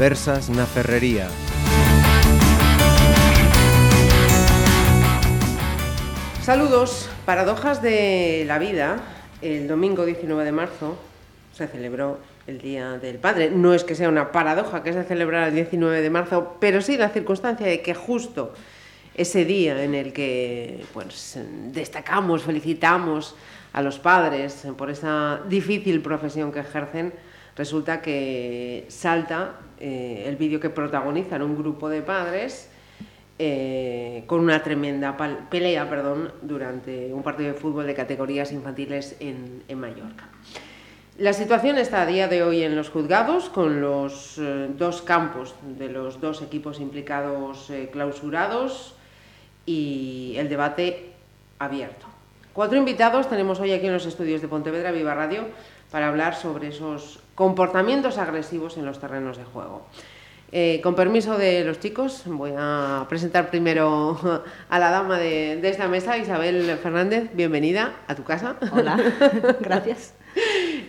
Conversas na Ferrería. Saludos, paradojas de la vida. El domingo 19 de marzo se celebró el Día del Padre. No es que sea una paradoja que se celebrara el 19 de marzo, pero sí la circunstancia de que justo ese día en el que pues, destacamos, felicitamos a los padres por esa difícil profesión que ejercen, resulta que salta eh, el vídeo que protagonizan un grupo de padres eh, con una tremenda pelea perdón, durante un partido de fútbol de categorías infantiles en, en Mallorca. La situación está a día de hoy en los juzgados, con los eh, dos campos de los dos equipos implicados eh, clausurados y el debate abierto. Cuatro invitados tenemos hoy aquí en los estudios de Pontevedra Viva Radio para hablar sobre esos comportamientos agresivos en los terrenos de juego. Eh, con permiso de los chicos, voy a presentar primero a la dama de, de esta mesa, Isabel Fernández. Bienvenida a tu casa. Hola, gracias.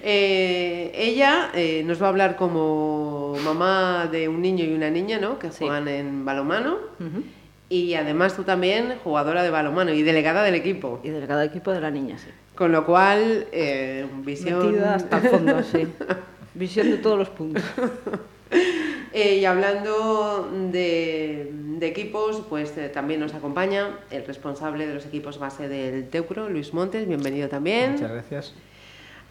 Eh, ella eh, nos va a hablar como mamá de un niño y una niña, ¿no? Que Sí. juegan en balonmano. Y además tú también, jugadora de balonmano y delegada del equipo. Y del cada equipo de la niña, sí. Con lo cual, eh, visión... Metida hasta el fondo, sí. Visión de todos los puntos. Eh, y hablando de, de equipos, pues eh, también nos acompaña el responsable de los equipos base del Teucro, Luis Montes, bienvenido también. Muchas gracias.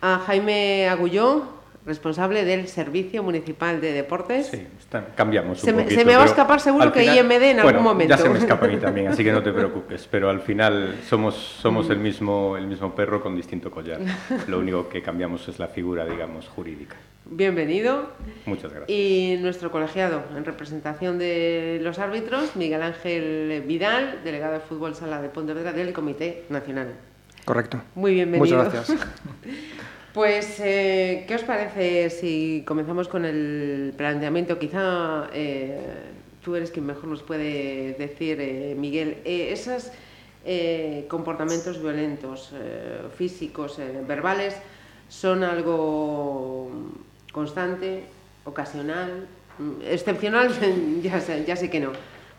A Jaime Agulló, responsable del Servicio Municipal de Deportes. Sí, está- cambiamos un Se me- poquito, se me va a escapar seguro que IMD en algún bueno, momento. Ya se me escapa a mí también, así que no te preocupes. Pero al final somos, somos el, mismo, el mismo perro con distinto collar. Lo único que cambiamos es la figura, digamos, jurídica. Bienvenido. Muchas gracias. Y nuestro colegiado, en representación de los árbitros, Miguel Ángel Vidal, delegado de fútbol sala de Pontevedra del Comité Nacional. Correcto. Muy bienvenido. Muchas gracias. Pues, eh, ¿qué os parece si comenzamos con el planteamiento? Quizá eh, tú eres quien mejor nos puede decir, eh, Miguel, eh, esos eh, comportamientos violentos, eh, físicos, eh, verbales, son algo constante, ocasional, mm, excepcional, ya sé, ya sé que no.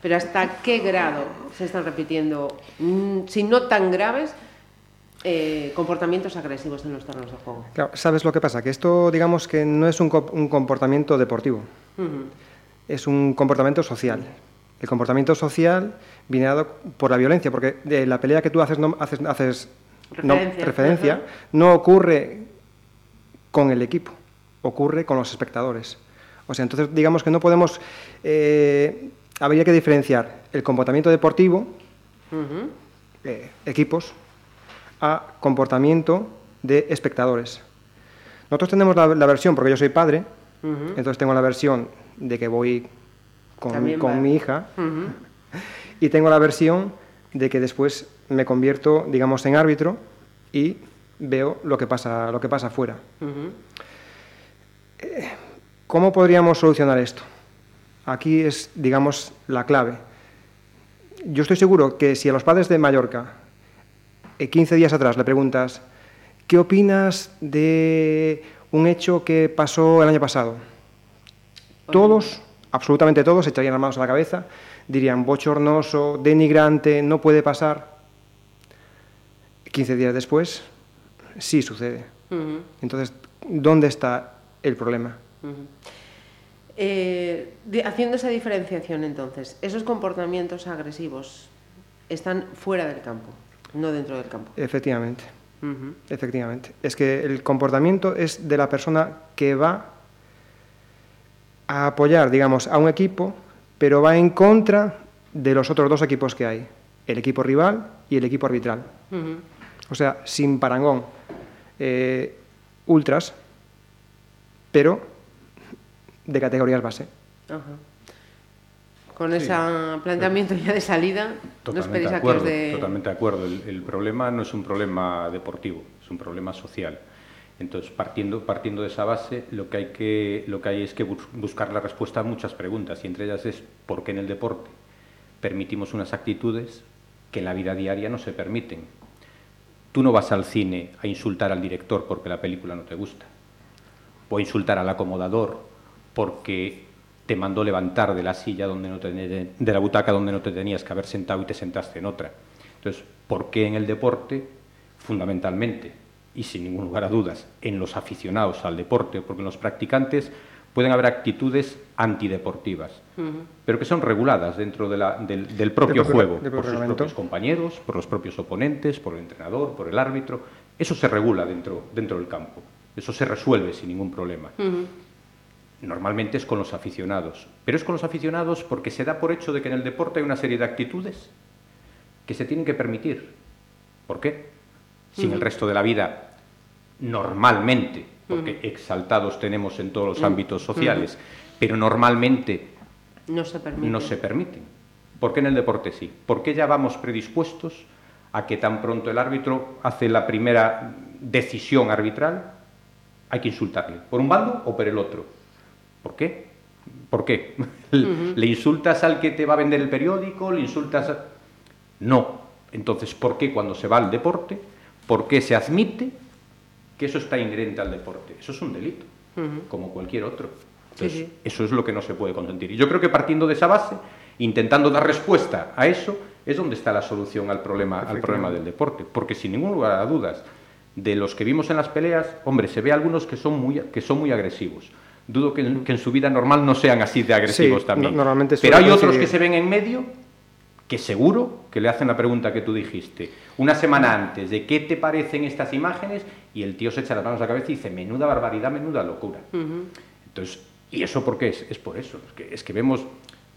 Pero ¿hasta qué grado se están repitiendo, mm, si no tan graves, eh, comportamientos agresivos en los terrenos de juego? Claro, ¿Sabes lo que pasa? Que esto, digamos que no es un, co- un comportamiento deportivo, es un comportamiento social. El comportamiento social viene dado por la violencia, porque de la pelea que tú haces, no, haces, haces no- Referencia. no ocurre con el equipo, ocurre con los espectadores. O sea, entonces digamos que no podemos, eh, habría que diferenciar el comportamiento deportivo, eh, equipos, a comportamiento de espectadores. Nosotros tenemos la, la versión, porque yo soy padre, entonces tengo la versión de que voy con, mi hija y tengo la versión de que después me convierto, digamos, en árbitro y veo lo que pasa, lo que pasa afuera. ¿Cómo podríamos solucionar esto? Aquí es, digamos, la clave. Yo estoy seguro que si a los padres de Mallorca, eh, 15 días atrás, le preguntas, ¿qué opinas de un hecho que pasó el año pasado? Todos, absolutamente todos, se echarían las manos a la cabeza, dirían bochornoso, denigrante, no puede pasar. 15 días después, sí sucede. Entonces, ¿dónde está el problema? Eh, haciendo esa diferenciación entonces, esos comportamientos agresivos están fuera del campo, no dentro del campo. Efectivamente, efectivamente. Es que el comportamiento es de la persona que va a apoyar, digamos, a un equipo, pero va en contra de los otros dos equipos que hay, el equipo rival y el equipo arbitral. O sea, sin parangón. Eh, ultras, pero de categorías base. Ajá. Con ese planteamiento ya de salida, no esperéis de a que os dé... Totalmente de acuerdo. El, el problema no es un problema deportivo, es un problema social. Entonces, partiendo, partiendo de esa base, lo que hay, que, lo que hay es que bus- buscar la respuesta a muchas preguntas, y entre ellas es por qué en el deporte permitimos unas actitudes que en la vida diaria no se permiten. Tú no vas al cine a insultar al director porque la película no te gusta, o a insultar al acomodador porque te mandó levantar de la silla donde no te, de la butaca donde no te tenías que haber sentado y te sentaste en otra. Entonces, ¿por qué en el deporte, fundamentalmente, y sin ningún lugar a dudas, en los aficionados al deporte, porque en los practicantes pueden haber actitudes antideportivas, pero que son reguladas dentro de la, del, del, propio juego, por sus propios compañeros, por los propios oponentes, por el entrenador, por el árbitro. Eso se regula dentro, dentro del campo, eso se resuelve sin ningún problema. Normalmente es con los aficionados, pero es con los aficionados porque se da por hecho de que en el deporte hay una serie de actitudes que se tienen que permitir. ¿Por qué? Si en el resto de la vida, normalmente, porque exaltados tenemos en todos los ámbitos sociales, pero normalmente no se, no se permiten. ¿Por qué en el deporte sí? ¿Por qué ya vamos predispuestos a que tan pronto el árbitro hace la primera decisión arbitral, hay que insultarle, por un bando o por el otro? ¿Por qué? ¿Por qué? ¿Le insultas al que te va a vender el periódico? ¿Le insultas a... No. Entonces, ¿por qué cuando se va al deporte? ¿Por qué se admite que eso está inherente al deporte? Eso es un delito, como cualquier otro. Entonces, eso es lo que no se puede consentir. Y yo creo que partiendo de esa base, intentando dar respuesta a eso, es donde está la solución al problema, al problema del deporte. Porque sin ningún lugar a dudas, de los que vimos en las peleas, hombre, se ve algunos que son muy, que son muy agresivos dudo que en, su vida normal no sean así de agresivos también. normalmente Pero hay otros que se ven en medio que seguro que le hacen la pregunta que tú dijiste una semana antes de qué te parecen estas imágenes y el tío se echa las manos a la cabeza y dice menuda barbaridad, menuda locura. Entonces, ¿y eso por qué es? Es por eso, es que, es que vemos,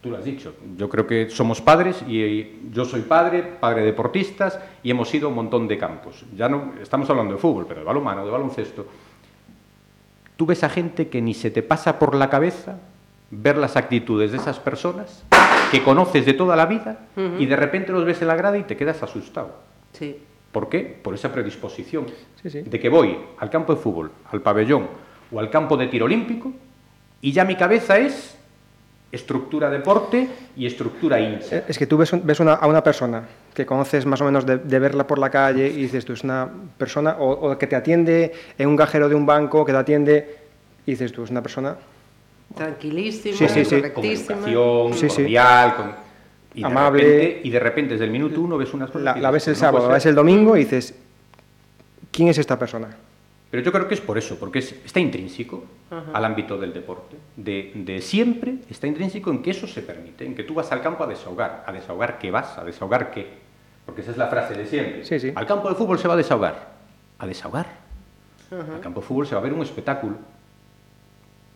tú lo has dicho, yo creo que somos padres y, yo soy padre, padre de deportistas y hemos ido a un montón de campos. Ya no estamos hablando de fútbol, pero de balonmano, de baloncesto tú ves a gente que ni se te pasa por la cabeza ver las actitudes de esas personas que conoces de toda la vida y de repente los ves en la grada y te quedas asustado. Sí. ¿Por qué? Por esa predisposición de que voy al campo de fútbol, al pabellón o al campo de tiro olímpico y ya mi cabeza es estructura deporte y estructura hincha. Es que tú ves, a una persona que conoces más o menos de, verla por la calle y dices, tú es una persona, o, que te atiende en un cajero de un banco, que te atiende, y dices, tú es una persona... Tranquilísima, sí, sí, sí. Con cordial, y amable. y de repente desde el minuto uno ves unas cosas... La, ves el sábado, la ves el domingo y dices, ¿quién es esta persona? Pero yo creo que es por eso, porque está intrínseco al ámbito del deporte. De, siempre está intrínseco en que eso se permite, en que tú vas al campo a desahogar. ¿A desahogar qué vas? ¿A desahogar qué? Porque esa es la frase de siempre. Sí, sí. Al campo de fútbol se va a desahogar. ¿A desahogar? Al campo de fútbol se va a ver un espectáculo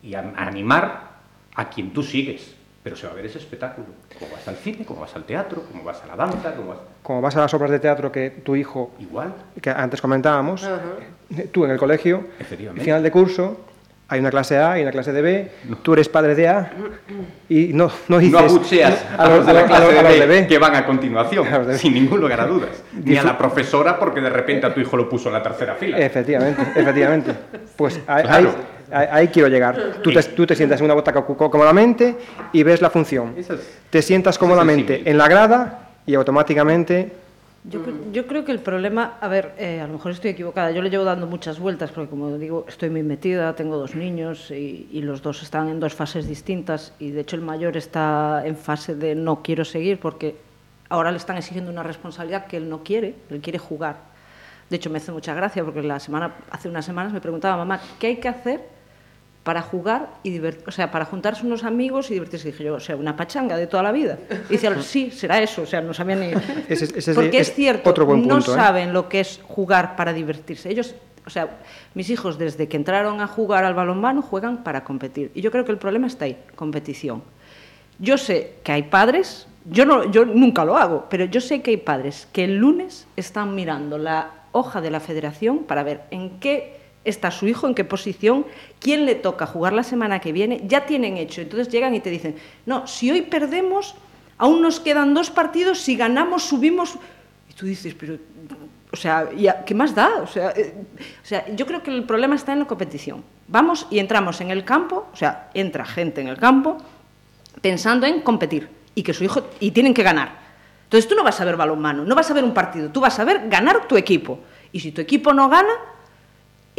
y a animar a quien tú sigues pero se va a ver ese espectáculo. Como vas al cine, como vas al teatro, como vas a la danza, como vas... Como vas a las obras de teatro que tu hijo... Igual. Que antes comentábamos, tú en el colegio, final de curso, hay una clase A y una clase de B, tú eres padre de A y no, no dices... No abucheas a los de la clase de, B, que van a continuación, sin ningún lugar a dudas. Ni a la profesora porque de repente a tu hijo lo puso en la tercera fila. Efectivamente, efectivamente. Pues hay, Ahí, quiero llegar. Tú te, tú te, sientas en una butaca cómodamente y ves la función. te sientas cómodamente en la grada y automáticamente... Yo, yo creo que el problema, a ver, eh, a lo mejor estoy equivocada, yo le llevo dando muchas vueltas porque como digo, estoy muy metida, tengo dos niños y, y los dos están en dos fases distintas y de hecho el mayor está en fase de no quiero seguir porque ahora le están exigiendo una responsabilidad que él no quiere, él quiere jugar. De hecho, me hace mucha gracia porque la semana, hace unas semanas me preguntaba, mamá, ¿qué hay que hacer para jugar y divertir, o sea, para juntarse unos amigos y divertirse. dije yo, o sea, una pachanga de toda la vida. Y dice, sí, será eso, o sea, no sabían ni... Porque es, cierto, no ¿eh? saben lo que es jugar para divertirse. Ellos, o sea, mis hijos desde que entraron a jugar al balonmano juegan para competir. Y yo creo que el problema está ahí, competición. Yo sé que hay padres, yo, no, yo nunca lo hago, pero yo sé que hay padres que el lunes están mirando la hoja de la federación para ver en qué está su hijo, en qué posición, quién le toca jugar la semana que viene, ya tienen hecho. Entonces llegan y te dicen, no, si hoy perdemos, aún nos quedan dos partidos, si ganamos, subimos. Y tú dices, pero, o sea, ¿qué más da? O sea, eh, o sea, yo creo que el problema está en la competición. Vamos y entramos en el campo, o sea, entra gente en el campo pensando en competir y que su hijo, y tienen que ganar. Entonces tú no vas a ver balonmano, no vas a ver un partido, tú vas a ver ganar tu equipo. Y si tu equipo no gana,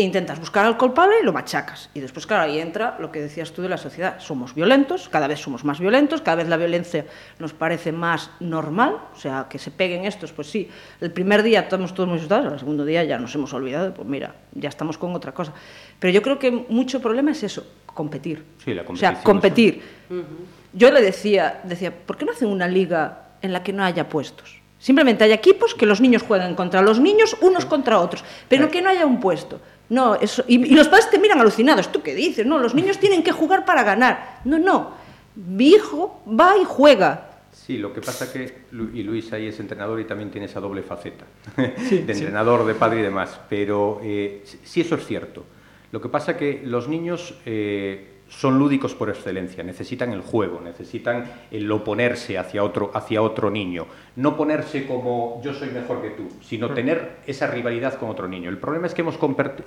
intentas buscar al culpable y lo machacas. Y después, claro, ahí entra lo que decías tú de la sociedad. Somos violentos, cada vez somos más violentos, cada vez la violencia nos parece más normal, o sea, que se peguen estos, pues sí, el primer día estamos todos muy asustados, el segundo día ya nos hemos olvidado, pues mira, ya estamos con otra cosa. Pero yo creo que mucho problema es eso, competir. Sí, la o sea, competición competir. Yo le decía, decía, ¿por qué no hacen una liga en la que no haya puestos? Simplemente hay equipos que los niños jueguen contra los niños, unos contra otros, pero que no haya un puesto. No, eso, y, y los padres te miran alucinados. ¿Tú qué dices? No, los niños tienen que jugar para ganar. No, no. Mi hijo va y juega. Sí, lo que pasa que, y Luis ahí es entrenador y también tiene esa doble faceta, de entrenador, de padre y demás, pero eh, sí- sí eso es cierto. Lo que pasa que los niños eh, son lúdicos por excelencia, necesitan el juego, necesitan el oponerse hacia otro, hacia otro niño, no ponerse como yo soy mejor que tú, sino tener esa rivalidad con otro niño. El problema es que hemos,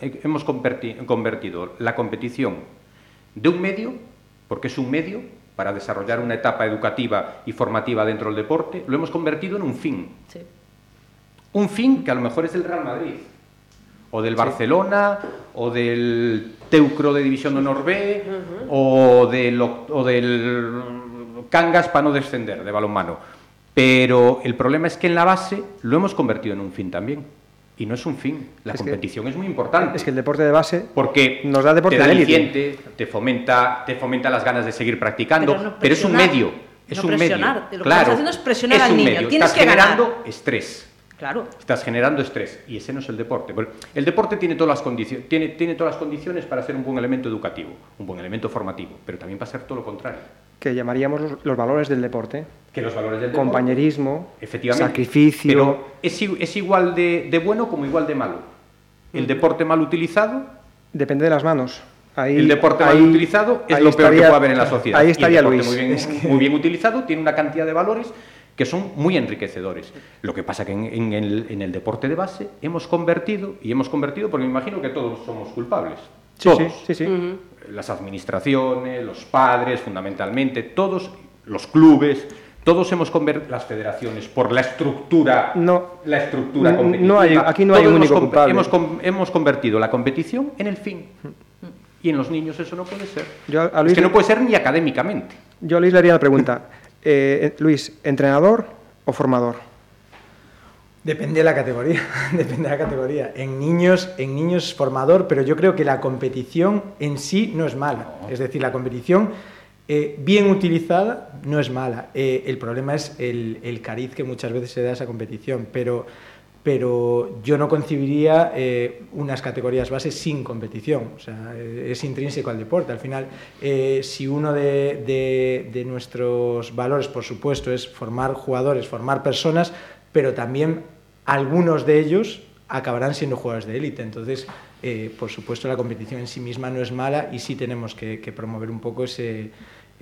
eh, hemos converti- convertido la competición de un medio, porque es un medio para desarrollar una etapa educativa y formativa dentro del deporte, lo hemos convertido en un fin. Sí. Un fin que a lo mejor es del Real Madrid, o del Barcelona, o del Teucro de División de Honor B, o, del, o del Cangas para no descender de balonmano. Pero el problema es que en la base lo hemos convertido en un fin también. Y no es un fin. La Es que- competición es muy importante. Es que el deporte de base Porque Nos da deporte te da de élite. aliciente, te fomenta, te fomenta las ganas de seguir practicando, Pero es un medio, es no un presionar. medio. Lo que claro, estás haciendo es presionar es al niño, medio. tienes estás que ganar. generando estrés. Claro. Estás generando estrés y ese no es el deporte. El deporte tiene todas las condiciones, tiene, tiene todas las condiciones para ser un buen elemento educativo, un buen elemento formativo, pero también para ser todo lo contrario. que llamaríamos los, los valores del deporte, Que los valores del deporte, compañerismo, efectivamente, sacrificio, pero es, es igual de, de bueno como igual de malo. El deporte mal utilizado depende de las manos. Ahí, el deporte mal ahí- utilizado es lo peor que estaría- puede haber en la sociedad. Ahí Y el estaría deporte Luis. Muy bien, Es que- muy bien utilizado tiene una cantidad de valores que son muy enriquecedores. Lo que pasa que en, en el, en el deporte de base hemos convertido, y hemos convertido porque me imagino que todos somos culpables. Sí, todos. sí, sí, sí. Las administraciones, los padres, fundamentalmente, todos, los clubes, todos hemos convertido, las federaciones, por la estructura, No. la estructura No competitiva. hay- aquí no hay un único culpable. Hemos, hemos convertido la competición en el fin. Y en los niños eso no puede ser. Yo a es Luis que le- no puede ser ni académicamente. Yo a Luis le haría la pregunta. Eh, Luis, ¿entrenador o formador? Depende de la categoría, depende de la categoría. En niños, en niños es formador, pero yo creo que la competición en sí no es mala. Es decir, la competición eh, bien utilizada no es mala. Eh, el problema es el, el cariz que muchas veces se da a esa competición, pero, pero yo no concibiría eh, unas categorías bases sin competición. O sea, eh, es intrínseco al deporte. Al final, eh, si uno de, nuestros valores, por supuesto, es formar jugadores, formar personas, pero también algunos de ellos acabarán siendo jugadores de élite. Entonces, por supuesto, la competición en sí misma no es mala y sí tenemos que promover un poco ese,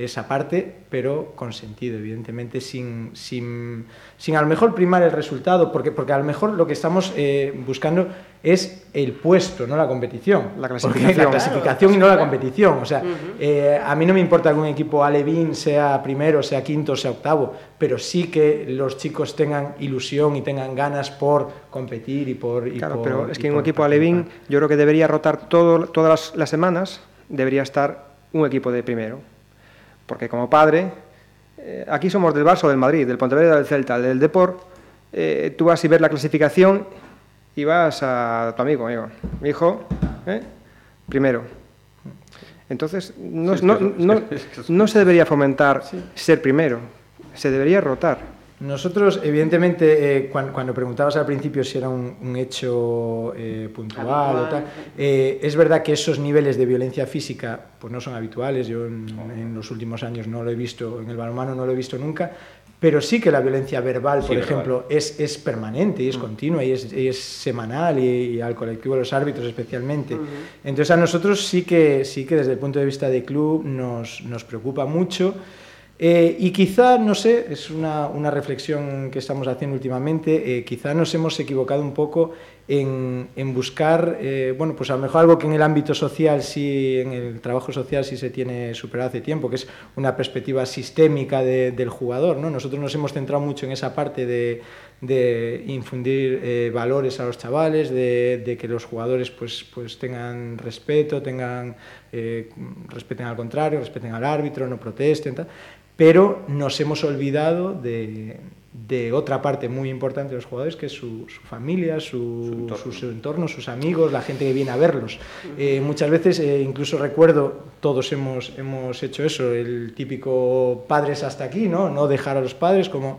esa parte, pero con sentido, evidentemente, sin, sin, sin a lo mejor primar el resultado, porque, porque a lo mejor lo que estamos eh, buscando es el puesto, no la competición. La Porque clasificación. La clasificación y no la competición. O sea, eh, a mí no me importa que un equipo alevín sea primero, sea quinto, sea octavo, pero sí que los chicos tengan ilusión y tengan ganas por competir y por... y Claro, por- pero es que en un equipo alevín yo creo que debería rotar todo, todas las, las semanas, debería estar un equipo de primero. Porque como padre, eh, aquí somos del Barça del Madrid, del Pontevedra, del Celta, del Deport, eh, tú vas y ves la clasificación y vas a tu amigo, amigo, mi hijo, ¿eh? primero. Entonces, Sí, no se debería fomentar ser primero, se debería rotar. Nosotros, evidentemente, eh, cuan- cuando, preguntabas al principio si era un, un hecho eh, puntual o Habitual. tal, eh, es verdad que esos niveles de violencia física pues no son habituales. Yo en, en los últimos años no lo he visto, en el balonmano no lo he visto nunca, pero sí que la violencia verbal, Sí, por verbal. ejemplo, es, es permanente y es continua y es, y es semanal y, y al colectivo de los árbitros especialmente. Entonces a nosotros sí que, sí que desde el punto de vista de club nos, nos preocupa mucho. Eh, y quizá, no sé, es una, una, reflexión que estamos haciendo últimamente, eh, quizá nos hemos equivocado un poco en, en buscar, eh, bueno, pues a lo mejor algo que en el ámbito social, sí, en el trabajo social sí se tiene superado hace tiempo, que es una perspectiva sistémica de, del jugador, ¿no? Nosotros nos hemos centrado mucho en esa parte de, de infundir valores a los chavales, de, que los jugadores pues, pues tengan respeto, tengan, respeten al contrario, respeten al árbitro, no protesten, tal pero nos hemos olvidado de, de, otra parte muy importante de los jugadores, que es su, su familia, su, su, entorno. Su, entorno. sus amigos, la gente que viene a verlos. Eh, muchas veces, eh, incluso recuerdo, todos hemos, hemos hecho eso, el típico padres hasta aquí, ¿no? No dejar a los padres, como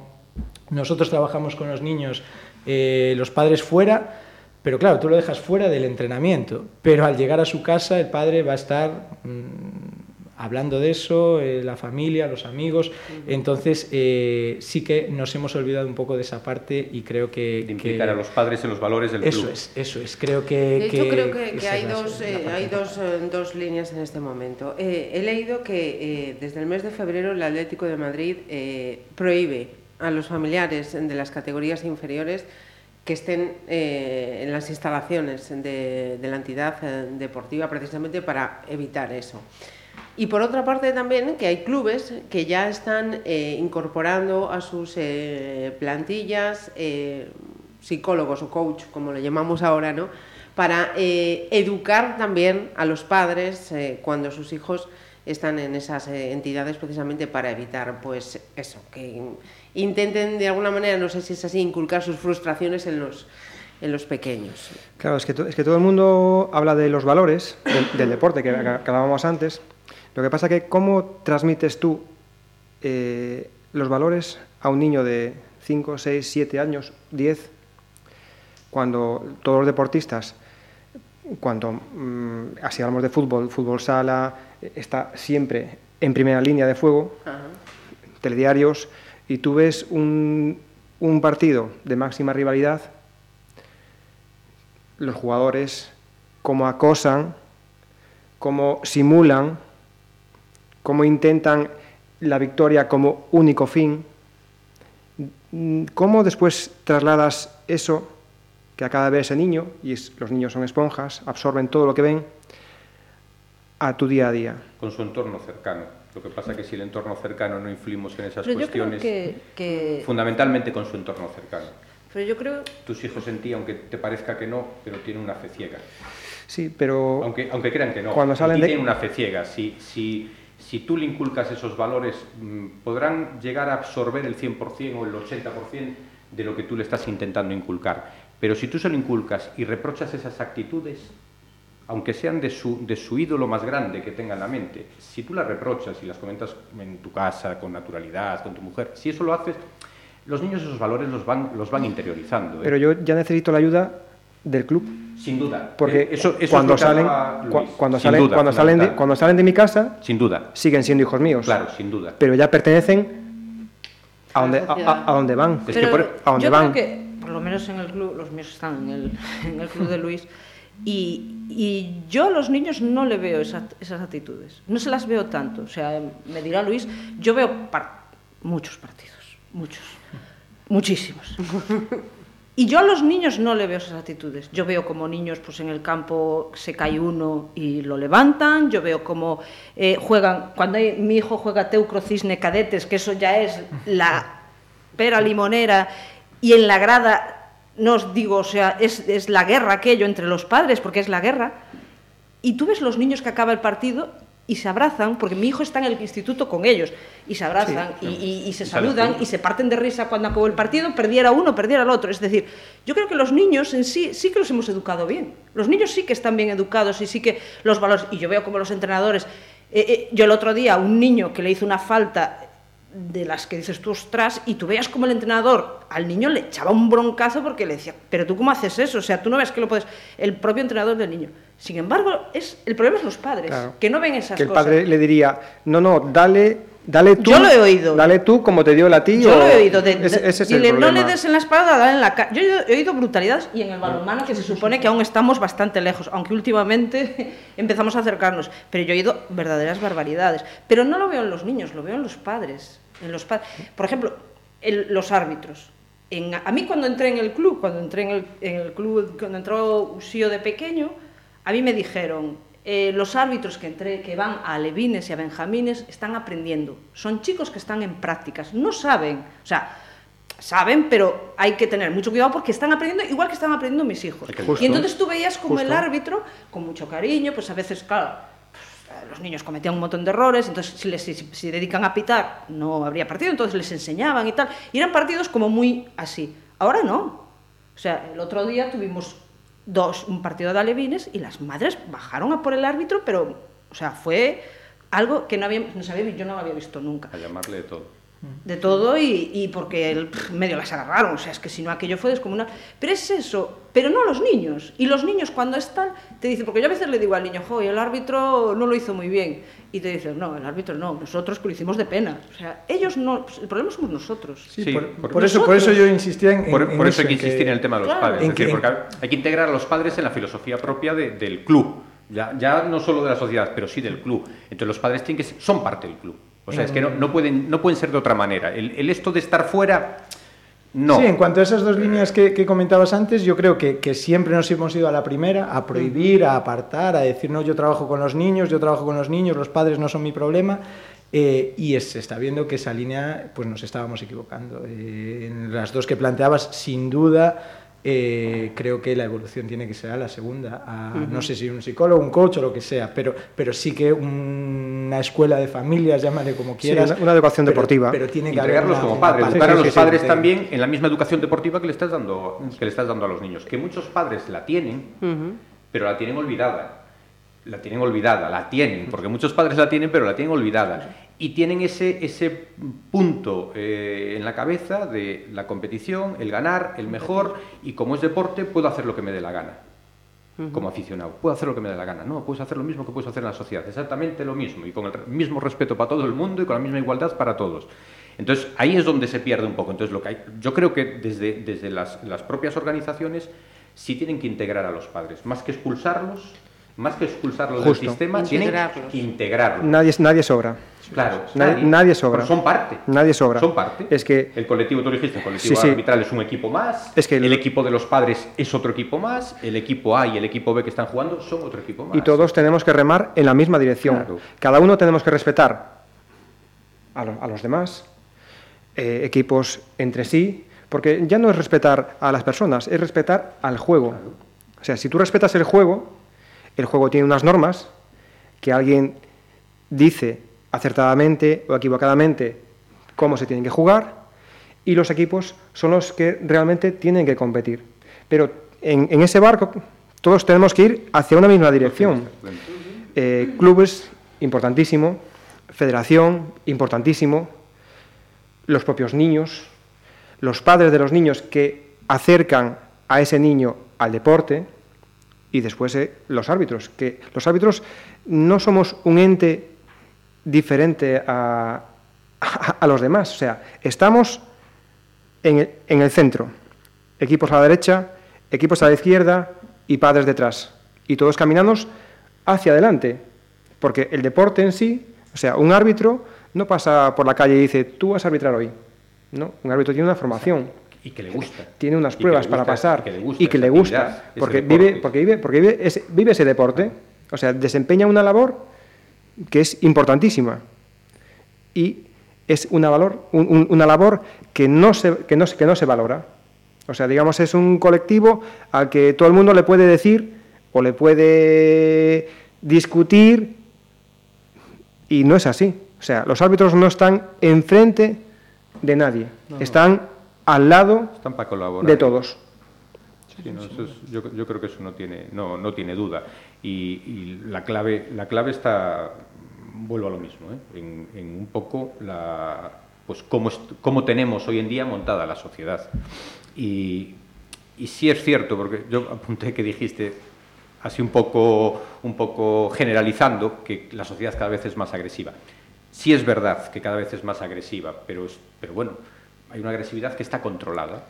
nosotros trabajamos con los niños, eh, los padres fuera, pero claro, tú lo dejas fuera del entrenamiento, pero al llegar a su casa el padre va a estar... Mmm, hablando de eso, eh, la familia, los amigos. Entonces, eh, sí que nos hemos olvidado un poco de esa parte y creo que... De implicar que, a los padres en los valores del eso club. Es, eso es, creo que... De hecho, que, creo que, que hay, dos, eh, hay dos, dos, líneas en este momento. Eh, he leído que eh, desde el mes de febrero el Atlético de Madrid eh, prohíbe a los familiares de las categorías inferiores que estén eh, en las instalaciones de, de la entidad eh, deportiva precisamente para evitar eso. Y por otra parte también que hay clubes que ya están eh, incorporando a sus eh, plantillas eh, psicólogos o coach, como le llamamos ahora, ¿no? para eh, educar también a los padres eh, cuando sus hijos están en esas entidades precisamente para evitar pues eso, que intenten de alguna manera, no sé si es así, inculcar sus frustraciones en los, en los pequeños. Claro, es que, es que todo el mundo habla de los valores del, del deporte que, que hablábamos antes, lo que pasa que cómo transmites tú eh, los valores a un niño de 5, 6, 7 años, 10, cuando todos los deportistas, cuando mmm, así hablamos de fútbol, fútbol sala, está siempre en primera línea de fuego, -huh. telediarios, y tú ves un, un partido de máxima rivalidad, los jugadores cómo acosan, cómo simulan, cómo intentan la victoria como único fin, cómo después trasladas eso que acaba de ver ese niño, y es, los niños son esponjas, absorben todo lo que ven, a tu día a día. Con su entorno cercano. Lo que pasa es que si el entorno cercano no influimos en esas Pero cuestiones, que, que... fundamentalmente con su entorno cercano. Pero yo creo... Tus hijos en ti, aunque te parezca que no, pero tienen una fe ciega. Sí, pero... Aunque, aunque crean que no, cuando salen de... tienen una fe ciega. Si, si, si tú le inculcas esos valores, mm, podrán llegar a absorber el 100% o el 80% de lo que tú le estás intentando inculcar. Pero si tú se lo inculcas y reprochas esas actitudes, aunque sean de su, de su ídolo más grande que tenga en la mente, si tú las reprochas y las comentas en tu casa, con naturalidad, con tu mujer, si eso lo haces, los niños esos valores los van, los van interiorizando. ¿eh? Pero yo ya necesito la ayuda del club. Sin duda. Porque eso, eso cuando, salen, cu cuando, salen, duda, cuando, salen de, cuando salen de mi casa, sin duda. siguen siendo hijos míos. Claro, sin duda. Pero ya pertenecen a donde, a, a donde van. Es que por, a donde yo van. creo que, por lo menos en el club, los míos están en el, en el club de Luis, y, y, yo a los niños no le veo esa, esas actitudes, no se las veo tanto. O sea, me dirá Luis, yo veo par muchos partidos, muchos, muchísimos. Y yo a los niños no le veo esas actitudes. Yo veo como niños pues en el campo se cae uno y lo levantan, yo veo como eh, juegan, cuando mi hijo juega teucro cisne cadetes, que eso ya es la pera limonera, y en la grada no os digo, o sea, es, es, la guerra aquello entre los padres, porque es la guerra, y tú ves los niños que acaba el partido y se abrazan, porque mi hijo está en el instituto con ellos, y se abrazan sí, y, y, y, se saludan y se parten de risa cuando acabó el partido, perdiera uno, perdiera el otro. Es decir, yo creo que los niños en sí sí que los hemos educado bien. Los niños sí que están bien educados y sí que los valores, y yo veo como los entrenadores, eh, eh, yo el otro día, un niño que le hizo una falta de las que dices tú, ostras, y tú veas como el entrenador al niño le echaba un broncazo porque le decía, pero tú cómo haces eso, o sea, tú no ves que lo puedes, el propio entrenador del niño. Sin embargo, es, el problema es los padres, claro. que no ven esas que el cosas. padre le diría, no, no, dale Dale tú, Yo lo he oído. Dale tú como te dio la ti. Yo o- lo he oído. De, ese, de- ese es el no le des en la espalda, dale en la cara. Yo he oído, he oído brutalidades y en el balonmano que se supone que aún estamos bastante lejos, aunque últimamente empezamos a acercarnos. Pero yo he oído verdaderas barbaridades. Pero no lo veo en los niños, lo veo en los padres. En los Por ejemplo, el- los árbitros. En- a mí cuando entré en el club, cuando entré en el, en el club, cuando entró Usío de pequeño, a mí me dijeron, eh, los árbitros que, entré, que van a alevines y a benjamines están aprendiendo. Son chicos que están en prácticas, no saben, o sea, saben, pero hay que tener mucho cuidado porque están aprendiendo igual que están aprendiendo mis hijos. Justo. Y entonces tú veías como el árbitro, con mucho cariño, pues a veces, claro, los niños cometían un montón de errores, entonces si les si, si dedican a pitar no habría partido, entonces les enseñaban y tal. Y eran partidos como muy así. Ahora no. O sea, el otro día tuvimos dos, un partido de alevines y las madres bajaron a por el árbitro, pero, o sea, fue algo que no, había, no se había, yo no lo había visto nunca A llamarle de todo. De todo y, y porque el, pff, medio las agarraron, o sea, es que si no aquello fue descomunal. Pero es eso, pero no los niños. Y los niños cuando están, te dicen, porque yo a veces le digo al niño, jo, el árbitro no lo hizo muy bien. Y te dicen, no, el árbitro no, nosotros que lo hicimos de pena. O sea, ellos no, el problema somos nosotros. Sí, Sí, por, por- por eso, por eso yo insistía en, Por, en por eso hay que insistir en el tema de los Claro. padres. En es decir, que- porque hay que integrar a los padres en la filosofía propia de- del club. Ya, ya no solo de la sociedad, pero sí del club. Entonces los padres tienen que ser- son parte del club. O sea, es que no, no pueden, no pueden ser de otra manera. El, el esto de estar fuera, no. Sí, en cuanto a esas dos líneas que, que comentabas antes, yo creo que, que siempre nos hemos ido a la primera, a prohibir, a apartar, a decir, no, yo trabajo con los niños, yo trabajo con los niños, los padres no son mi problema. eh, y se está viendo que esa línea, pues nos estábamos equivocando. Eh, en las dos que planteabas, sin duda, eh, creo que la evolución tiene que ser a la segunda. a, No sé si un psicólogo, un coach o lo que sea, pero, pero sí que una escuela de familias, llámale como Sí, quieras. una- una educación pero- deportiva. Pero tiene que haber Integrarlos una- como padres, educar a los padres también en la misma educación deportiva que le estás dando, que le estás dando a los niños. Que muchos padres la tienen, pero la tienen olvidada. La tienen olvidada, la tienen, porque muchos padres la tienen, pero la tienen olvidada. Y tienen ese, ese punto eh, en la cabeza de la competición, el ganar, el mejor, y como es deporte, puedo hacer lo que me dé la gana. Como aficionado, puedo hacer lo que me dé la gana. No, puedes hacer lo mismo que puedes hacer en la sociedad, exactamente lo mismo, y con el mismo respeto para todo el mundo y con la misma igualdad para todos. Entonces, ahí es donde se pierde un poco. Entonces, lo que hay, yo creo que desde, desde las, las propias organizaciones sí tienen que integrar a los padres, más que expulsarlos, más que expulsarlos Justo. del sistema, Integrarlos. tienen que integrarlos. Nadie, nadie sobra. Claro, Nadie- nadie sobra. Son parte. Nadie sobra. Son parte. Es que- el colectivo, tú dijiste, el colectivo Sí, sí. arbitral es un equipo más. Es que el el- equipo de los padres es otro equipo más. El equipo A y el equipo B que están jugando son otro equipo más. Y todos tenemos que remar en la misma dirección. Claro. Cada uno tenemos que respetar a, lo- a los demás, eh, equipos entre sí, porque ya no es respetar a las personas, es respetar al juego. O sea, si tú respetas el juego, el juego tiene unas normas que alguien dice acertadamente o equivocadamente cómo se tienen que jugar y los equipos son los que realmente tienen que competir. Pero en, en ese barco todos tenemos que ir hacia una misma dirección. Eh, clubes, importantísimo. Federación, importantísimo. Los propios niños. Los padres de los niños que acercan a ese niño al deporte. Y después eh, los árbitros. Que los árbitros no somos un ente diferente a, a- a los demás. O sea, estamos en el, en el centro. Equipos a la derecha, equipos a la izquierda y padres detrás. Y todos caminamos hacia adelante. Porque el deporte en sí, o sea, un árbitro no pasa por la calle y dice, tú vas a arbitrar hoy. No, un árbitro tiene una formación, Y que le gusta. tiene unas pruebas para pasar y que le gusta y que esa le gusta, actividad, ese porque vive, porque vive, porque vive ese, vive ese deporte, o sea, desempeña una labor que es importantísima y es una, valor, un- un- una labor que no, se, que, no, se- que no se valora. O sea, digamos, es un colectivo al que todo el mundo le puede decir o le puede discutir y no es así. O sea, los árbitros no están enfrente de nadie, están al lado Están para colaborar. de todos. Sí, no, eso es- yo, yo creo que eso no tiene, no, no tiene duda. Y, y la, clave, la clave está, vuelvo a lo mismo, ¿eh? en, un poco la, pues cómo, cómo tenemos hoy en día montada la sociedad. Y, y sí es cierto, porque yo apunté que dijiste, así un poco, un poco generalizando, que la sociedad cada vez es más agresiva. Sí es verdad que cada vez es más agresiva, pero, pero bueno, hay una agresividad que está controlada.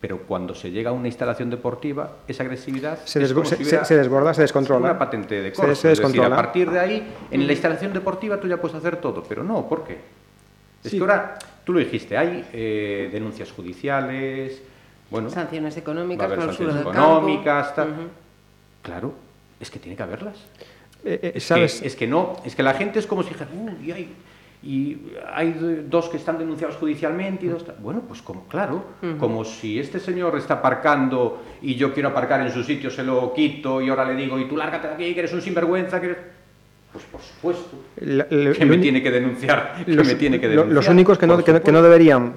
Pero cuando se llega a una instalación deportiva, esa agresividad Se, es desbo- como se- si se- hubiera se desborda, se descontrola. una patente de Se- corso. se es decir, descontrola. a partir de ahí, en la instalación deportiva tú ya puedes hacer todo, pero no, ¿por qué? Es Sí. que ahora, tú lo dijiste, hay eh, denuncias judiciales, bueno, Sanciones económicas, campo. económicas, tal. Ujú. Claro, es que tiene que haberlas. Eh, eh, que, es que no, es que la gente es como si dijera, "Uy, hay, y hay dos que están denunciados judicialmente y dos... tal". Bueno, pues como, claro, como si este señor está aparcando y yo quiero aparcar en su sitio, se lo quito y ahora le digo, y tú lárgate de aquí, que eres un sinvergüenza, que eres... Pues por supuesto, La- la- que me tiene que denunciar, que los, me tiene que lo- denunciar. los únicos que no, que no- que no supuesto. deberían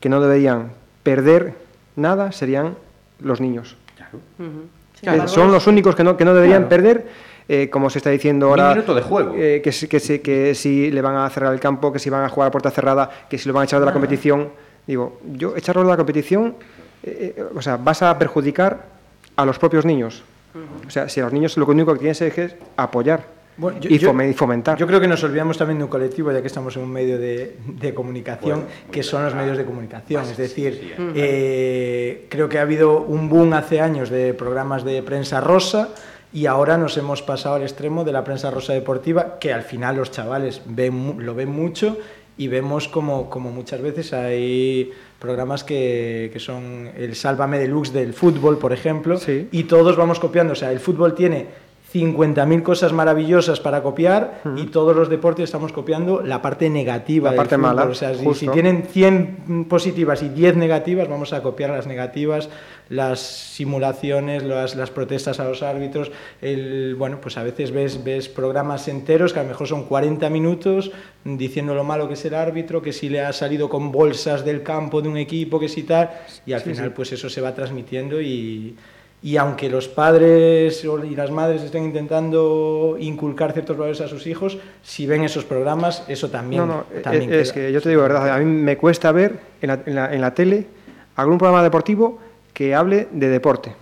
que no deberían perder nada serían los niños. Claro. Eh, son los únicos que no, que no deberían Claro. perder, eh, como se está diciendo ahora. minuto de juego. eh, que, si- que, si- que si le van a cerrar el campo, que si van a jugar a puerta cerrada, que si lo van a echar de la competición. Digo, yo echarlo de la competición, eh, eh, o sea, vas a perjudicar a los propios niños. O sea, si a los niños lo único que tienes es apoyar Bueno, yo- y, yo- fome- y fomentar. Yo creo que nos olvidamos también de un colectivo, ya que estamos en un medio de, de comunicación, Bueno, que son los medios de comunicación. Es sí, decir, sí, eh, creo que ha habido un boom hace años de programas de prensa rosa y ahora nos hemos pasado al extremo de la prensa rosa deportiva, que al final los chavales ven, lo ven mucho y vemos como, como muchas veces hay programas que, que son el Sálvame Deluxe del fútbol, por ejemplo, Sí. y todos vamos copiando. O sea, el fútbol tiene 50.000 cosas maravillosas para copiar y todos los deportes estamos copiando la parte negativa. La del parte fútbol. mala, O sea, si, tienen 100 positivas y 10 negativas, vamos a copiar las negativas, las simulaciones, las, las protestas a los árbitros. El, bueno, pues a veces ves, ves programas enteros que a lo mejor son 40 minutos diciendo lo malo que es el árbitro, que si le ha salido con bolsas del campo de un equipo, que si tal, y al Sí, final sí. pues eso se va transmitiendo y, y aunque los padres y las madres estén intentando inculcar ciertos valores a sus hijos, si ven esos programas, eso también, No, no, también eh, es queda. que yo te digo la verdad, a mí me cuesta ver en la, en la- en la tele algún programa deportivo que hable de deporte.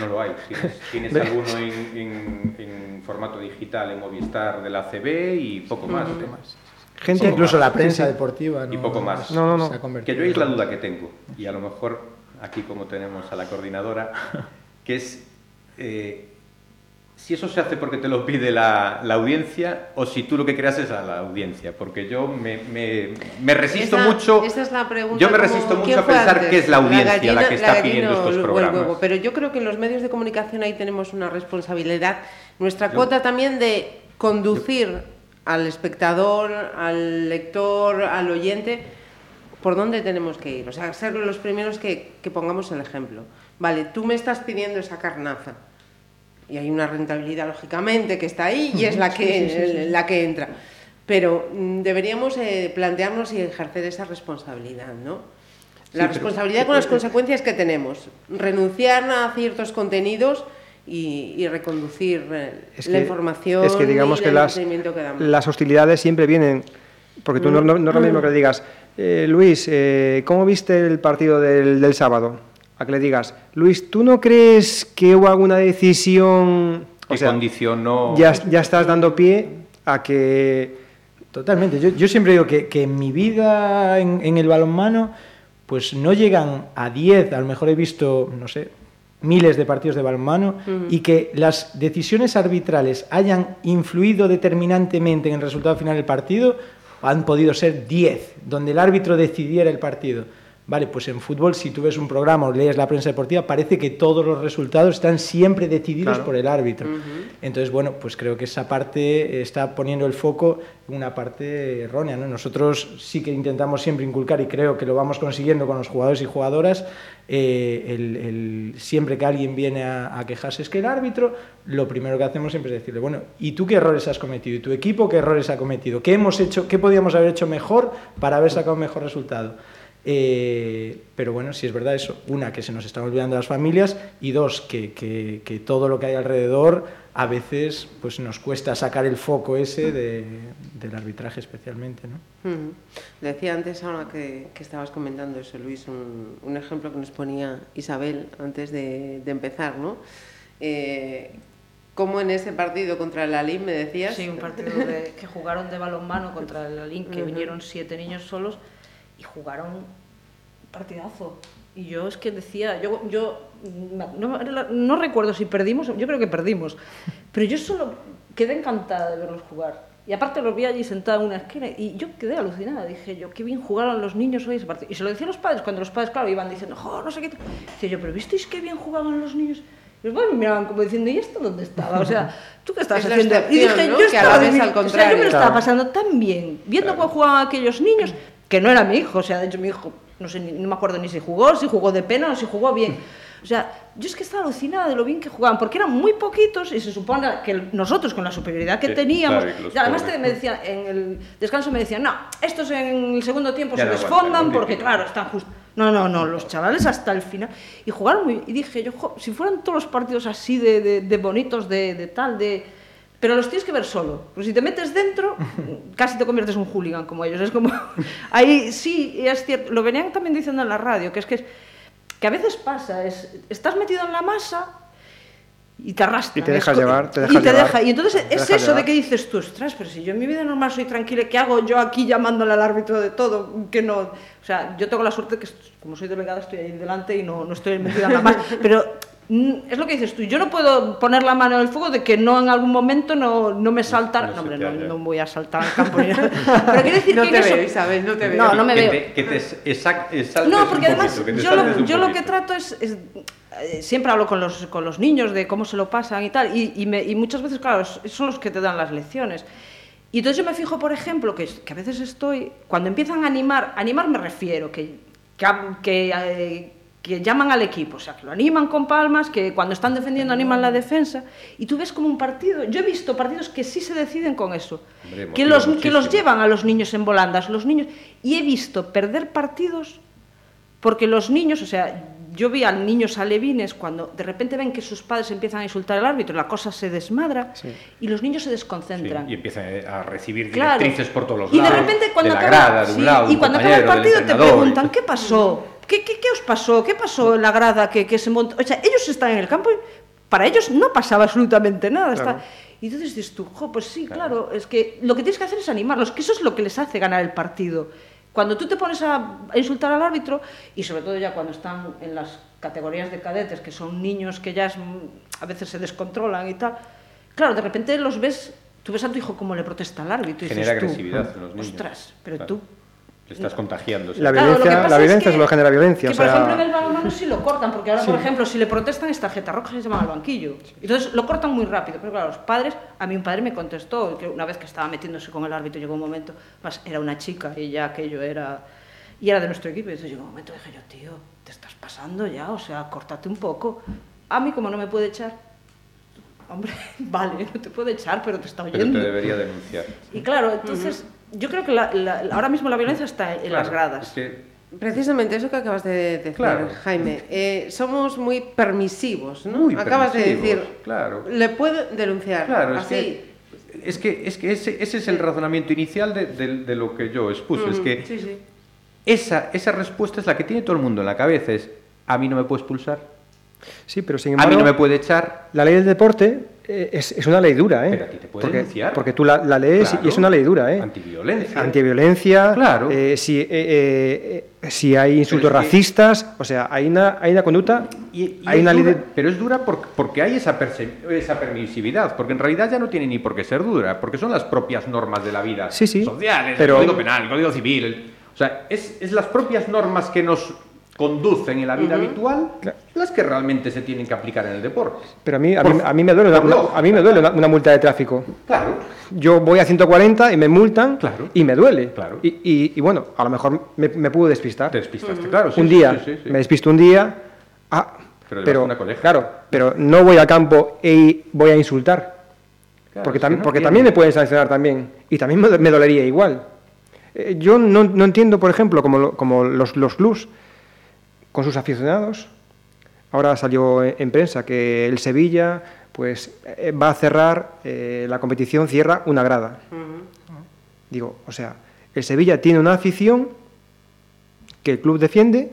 No lo hay. Tienes, tienes alguno en, en- en formato digital en Movistar de la CB y poco más. ¿eh? Gente, incluso la Sí, prensa sí. deportiva. Y poco más. No, no, no. Que yo es la duda que tengo, y a lo mejor aquí como tenemos a la coordinadora, que es eh, si eso se hace porque te lo pide la, la audiencia o si tú lo que creas es a la audiencia, porque yo me, me- me resisto Esa- mucho. esa es la pregunta yo me resisto mucho ¿quién a pensar antes? que es la audiencia la, gallina- que está pidiendo estos programas. huevo. Pero yo creo que en los medios de comunicación ahí tenemos una responsabilidad, nuestra Yo- cuota también de conducir al espectador, al lector, al oyente, por dónde tenemos que ir. O sea, ser los primeros que, que pongamos el ejemplo. Vale, tú me estás pidiendo esa carnaza. Y hay una rentabilidad, lógicamente, que está ahí y es la que, la que entra. Pero mm, deberíamos eh, plantearnos y ejercer esa responsabilidad, ¿no? La pero- responsabilidad con las consecuencias que tenemos. Renunciar a ciertos contenidos y, y reconducir eh, Es la que- información es que digamos y que las, que las hostilidades siempre vienen, porque tú no, no- no es lo mismo que le digas, eh, Luis, eh, ¿cómo viste el partido del, del sábado? A que le digas, Luis, ¿tú no crees que hubo alguna decisión? que O sea, condicionó. ya, ya estás dando pie a que... Totalmente. Yo, yo siempre digo que, que en mi vida en, en el balonmano, pues no llegan a 10, a lo mejor he visto, no sé, miles de partidos de balonmano, y que las decisiones arbitrales hayan influido determinantemente en el resultado final del partido, han podido ser 10, donde el árbitro decidiera el partido. Vale, pues en fútbol, si tú ves un programa o lees la prensa deportiva, parece que todos los resultados están siempre decididos Claro. por el árbitro. Entonces, bueno, pues creo que esa parte está poniendo el foco en una parte errónea. ¿no? Nosotros sí que intentamos siempre inculcar, y creo que lo vamos consiguiendo con los jugadores y jugadoras, eh, el, el- siempre que alguien viene a, a quejarse es que el árbitro, lo primero que hacemos siempre es decirle, bueno, ¿y tú qué errores has cometido? ¿Y tu equipo qué errores ha cometido? ¿Qué hemos hecho? ¿Qué podíamos haber hecho mejor para haber sacado un mejor resultado? Eh, pero bueno, si es verdad eso, una, que se nos están olvidando las familias y dos, que, que- que todo lo que hay alrededor a veces pues nos cuesta sacar el foco ese de- del arbitraje especialmente. ¿no? Ujú. Decía antes, ahora que, que estabas comentando eso, Luis, un, un ejemplo que nos ponía Isabel antes de, de empezar, ¿no? Eh, Como en ese partido contra el Alim, me decías. Sí, un partido de, que jugaron de balonmano contra el Alim, que vinieron siete niños solos y jugaron un partidazo. Y yo es que decía, yo, yo no, no recuerdo si perdimos, yo creo que perdimos, pero yo solo quedé encantada de verlos jugar. Y aparte los vi allí sentado en una esquina y yo quedé alucinada. Dije yo, qué bien jugaron los niños hoy ese partido. Y se lo decía a los padres, cuando los padres, claro, iban diciendo, no sé qué. Decía yo, pero ¿visteis qué bien jugaban los niños? Y los padres me miraban como diciendo, ¿y esto dónde estaba? O sea, ¿tú qué estabas haciendo? y dije, ¿no? yo estaba, al contrario. O sea, yo me lo estaba pasando tan bien, viendo claro. cómo jugaban aquellos niños, que no era mi hijo. O sea, de hecho mi hijo, no sé, no me acuerdo ni si jugó, si jugó de pena o si jugó bien. O sea, yo es que estaba alucinada de lo bien que jugaban, porque eran muy poquitos y se supone que nosotros con la superioridad que sí, teníamos, claro, y además te, me decían, en el descanso me decían, no, estos en el segundo tiempo ya se desfondan porque claro, están justo... No, no, no, los chavales hasta el final. Y jugaron muy... Y dije yo, jo, si fueran todos los partidos así de, de, de bonitos, de, de tal, de pero los tienes que ver solo. Porque si te metes dentro, casi te conviertes en un hooligan como ellos. Es como. Ahí sí, es cierto. Lo venían también diciendo en la radio, que es que, que a veces pasa, es, estás metido en la masa y te arrastran. Y te dejas llevar, te dejas y te llevar. Deja. Y entonces es eso llevar. de que dices tú, ostras, pero si yo en mi vida normal soy tranquila, ¿qué hago yo aquí llamándole al árbitro de todo? Que no. O sea, yo tengo la suerte que, como soy delegada, estoy ahí delante y no, no estoy metida en la masa. Pero es lo que dices tú, yo no puedo poner la mano en el fuego de que no en algún momento no, no me saltar, no, no, hombre, no, no, voy a saltar al campo ni nada. Pero quiero decir no que te eso... veo, Isabel, no te veo. No, no me que veo. Te, que te No, porque además poquito, yo, lo, yo lo, que trato es, es eh, siempre hablo con los, con los niños de cómo se lo pasan y tal, y, y, me, y, muchas veces, claro, son los que te dan las lecciones. Y entonces yo me fijo, por ejemplo, que, que a veces estoy, cuando empiezan a animar, animar me refiero, que, que, que, eh, que llaman al equipo, o sea, que lo animan con palmas, que cuando están defendiendo animan la defensa, y tú ves como un partido, yo he visto partidos que sí se deciden con eso, Hombre, que, los, que los llevan a los niños en volandas, los niños, y he visto perder partidos porque los niños, o sea, yo vi a niños alevines cuando de repente ven que sus padres empiezan a insultar al árbitro, la cosa se desmadra sí. y los niños se desconcentran. Sí, y empiezan a recibir claro. directrices por todos los y lados. de repente cuando de la acaba, grada, de un sí, lado, y cuando acaba el partido te preguntan, ¿qué pasó? ¿Qué, qué, qué os pasó? ¿Qué pasó en la grada que, que se montó? O sea, ellos están en el campo y para ellos no pasaba absolutamente nada. Claro. Está... Y entonces dices tú, jo, pues sí, claro. claro, es que lo que tienes que hacer es animarlos, que eso es lo que les hace ganar el partido. Cuando tú te pones a, insultar al árbitro, y sobre todo ya cuando están en las categorías de cadetes, que son niños que ya es, a veces se descontrolan y tal, claro, de repente los ves, tú ves a tu hijo como le protesta al árbitro. Y Genera dices agresividad tú, en los niños. Ostras, pero claro. tú... Le estás contagiando. La violencia, claro, la violencia es, que, es, lo que genera violencia. Que, o sea... por ejemplo, en el balonmano sí lo cortan, porque ahora, sí. por ejemplo, si le protestan es tarjeta roja, se llaman al banquillo. Entonces lo cortan muy rápido. Pero claro, los padres, a mí un padre me contestó que una vez que estaba metiéndose con el árbitro, llegó un momento, más era una chica y ya aquello era y era de nuestro equipo. Y entonces llegó un momento dije yo, tío, te estás pasando ya, o sea, córtate un poco. A mí, como no me puede echar, hombre, vale, no te puede echar, pero te está oyendo. Pero te debería denunciar. Y claro, entonces, uh -huh. Yo creo que la, la, ahora mismo la violencia está en claro, las gradas. Es que... Precisamente eso que acabas de decir, claro. Jaime. Eh, somos muy permisivos, ¿no? Muy acabas permisivos, de decir, claro. le puedo denunciar. Claro, así. Es que es que, es que ese, ese, es el razonamiento inicial de, de, de lo que yo expuse. Uh -huh. Es que sí, sí. Esa, esa respuesta es la que tiene todo el mundo en la cabeza. Es, a mí no me puedes pulsar. Sí, pero sin embargo... A mí no me puede echar. La ley del deporte eh, es, es, una ley dura, ¿eh? Pero a ti te puede porque, denunciar. Porque tú la, la lees claro. y es una ley dura, ¿eh? Antiviolencia. Antiviolencia. Claro. Eh, si, eh, si hay insultos racistas, o sea, hay una, hay una conducta... Y, y hay una dura, ley de... Pero es dura porque, porque hay esa, esa permisividad, porque en realidad ya no tiene ni por qué ser dura, porque son las propias normas de la vida sí, sí, sociales, pero... el código penal, el código civil... El, o sea, es, es, las propias normas que nos conducen en la vida uh -huh. habitual claro. las que realmente se tienen que aplicar en el deporte. Pero a mí, a mí, a mí me duele, una, a mí me duele una, una, multa de tráfico. Claro. Yo voy a 140 y me multan claro. y me duele. Claro. Y, y, y bueno, a lo mejor me, me puedo despistar. Te despistaste, uh -huh. claro. Sí, un sí, día, sí, sí, me despisto un día. Ah, pero, pero una claro, pero no voy al campo y voy a insultar. Claro, porque, tam no porque tiene. también me pueden sancionar también. Y también me, me dolería igual. Eh, yo no, no, entiendo, por ejemplo, como, lo, como los, los clubs con sus aficionados. Ahora salió en, en prensa que el Sevilla pues eh, va a cerrar eh, la competición, cierra una grada. Uh -huh. Digo, o sea, el Sevilla tiene una afición que el club defiende,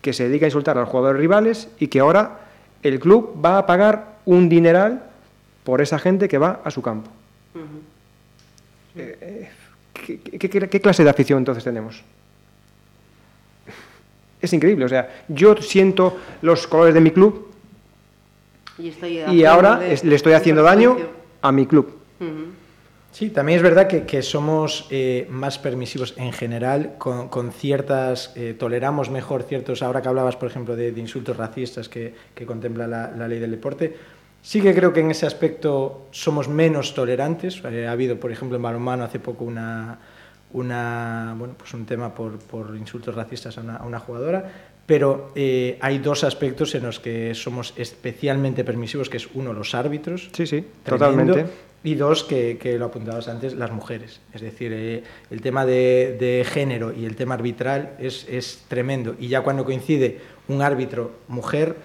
que se dedica a insultar a los jugadores rivales y que ahora el club va a pagar un dineral por esa gente que va a su campo. Eh, eh, ¿qué, qué- qué- qué clase de afición entonces tenemos? Es increíble, o sea, yo siento los colores de mi club Y, estoy y haciendo ahora de- es- le estoy haciendo daño a mi club. Sí, también es verdad que, que somos eh, más permisivos en general con, con ciertas, eh, toleramos mejor ciertos, ahora que hablabas, por ejemplo, de, de insultos racistas que, que contempla la, la ley del deporte, sí que creo que en ese aspecto somos menos tolerantes. Eh, ha habido, por ejemplo, en balonmano hace poco una, una, bueno, pues un tema por, por insultos racistas a una, a una jugadora, pero eh, hay dos aspectos en los que somos especialmente permisivos, que es uno, los árbitros, Sí, sí, Tremendo. totalmente. Y dos, que, que lo apuntabas antes, las mujeres. Es decir, eh, el tema de, de género y el tema arbitral es, es tremendo. Y ya cuando coincide un árbitro mujer,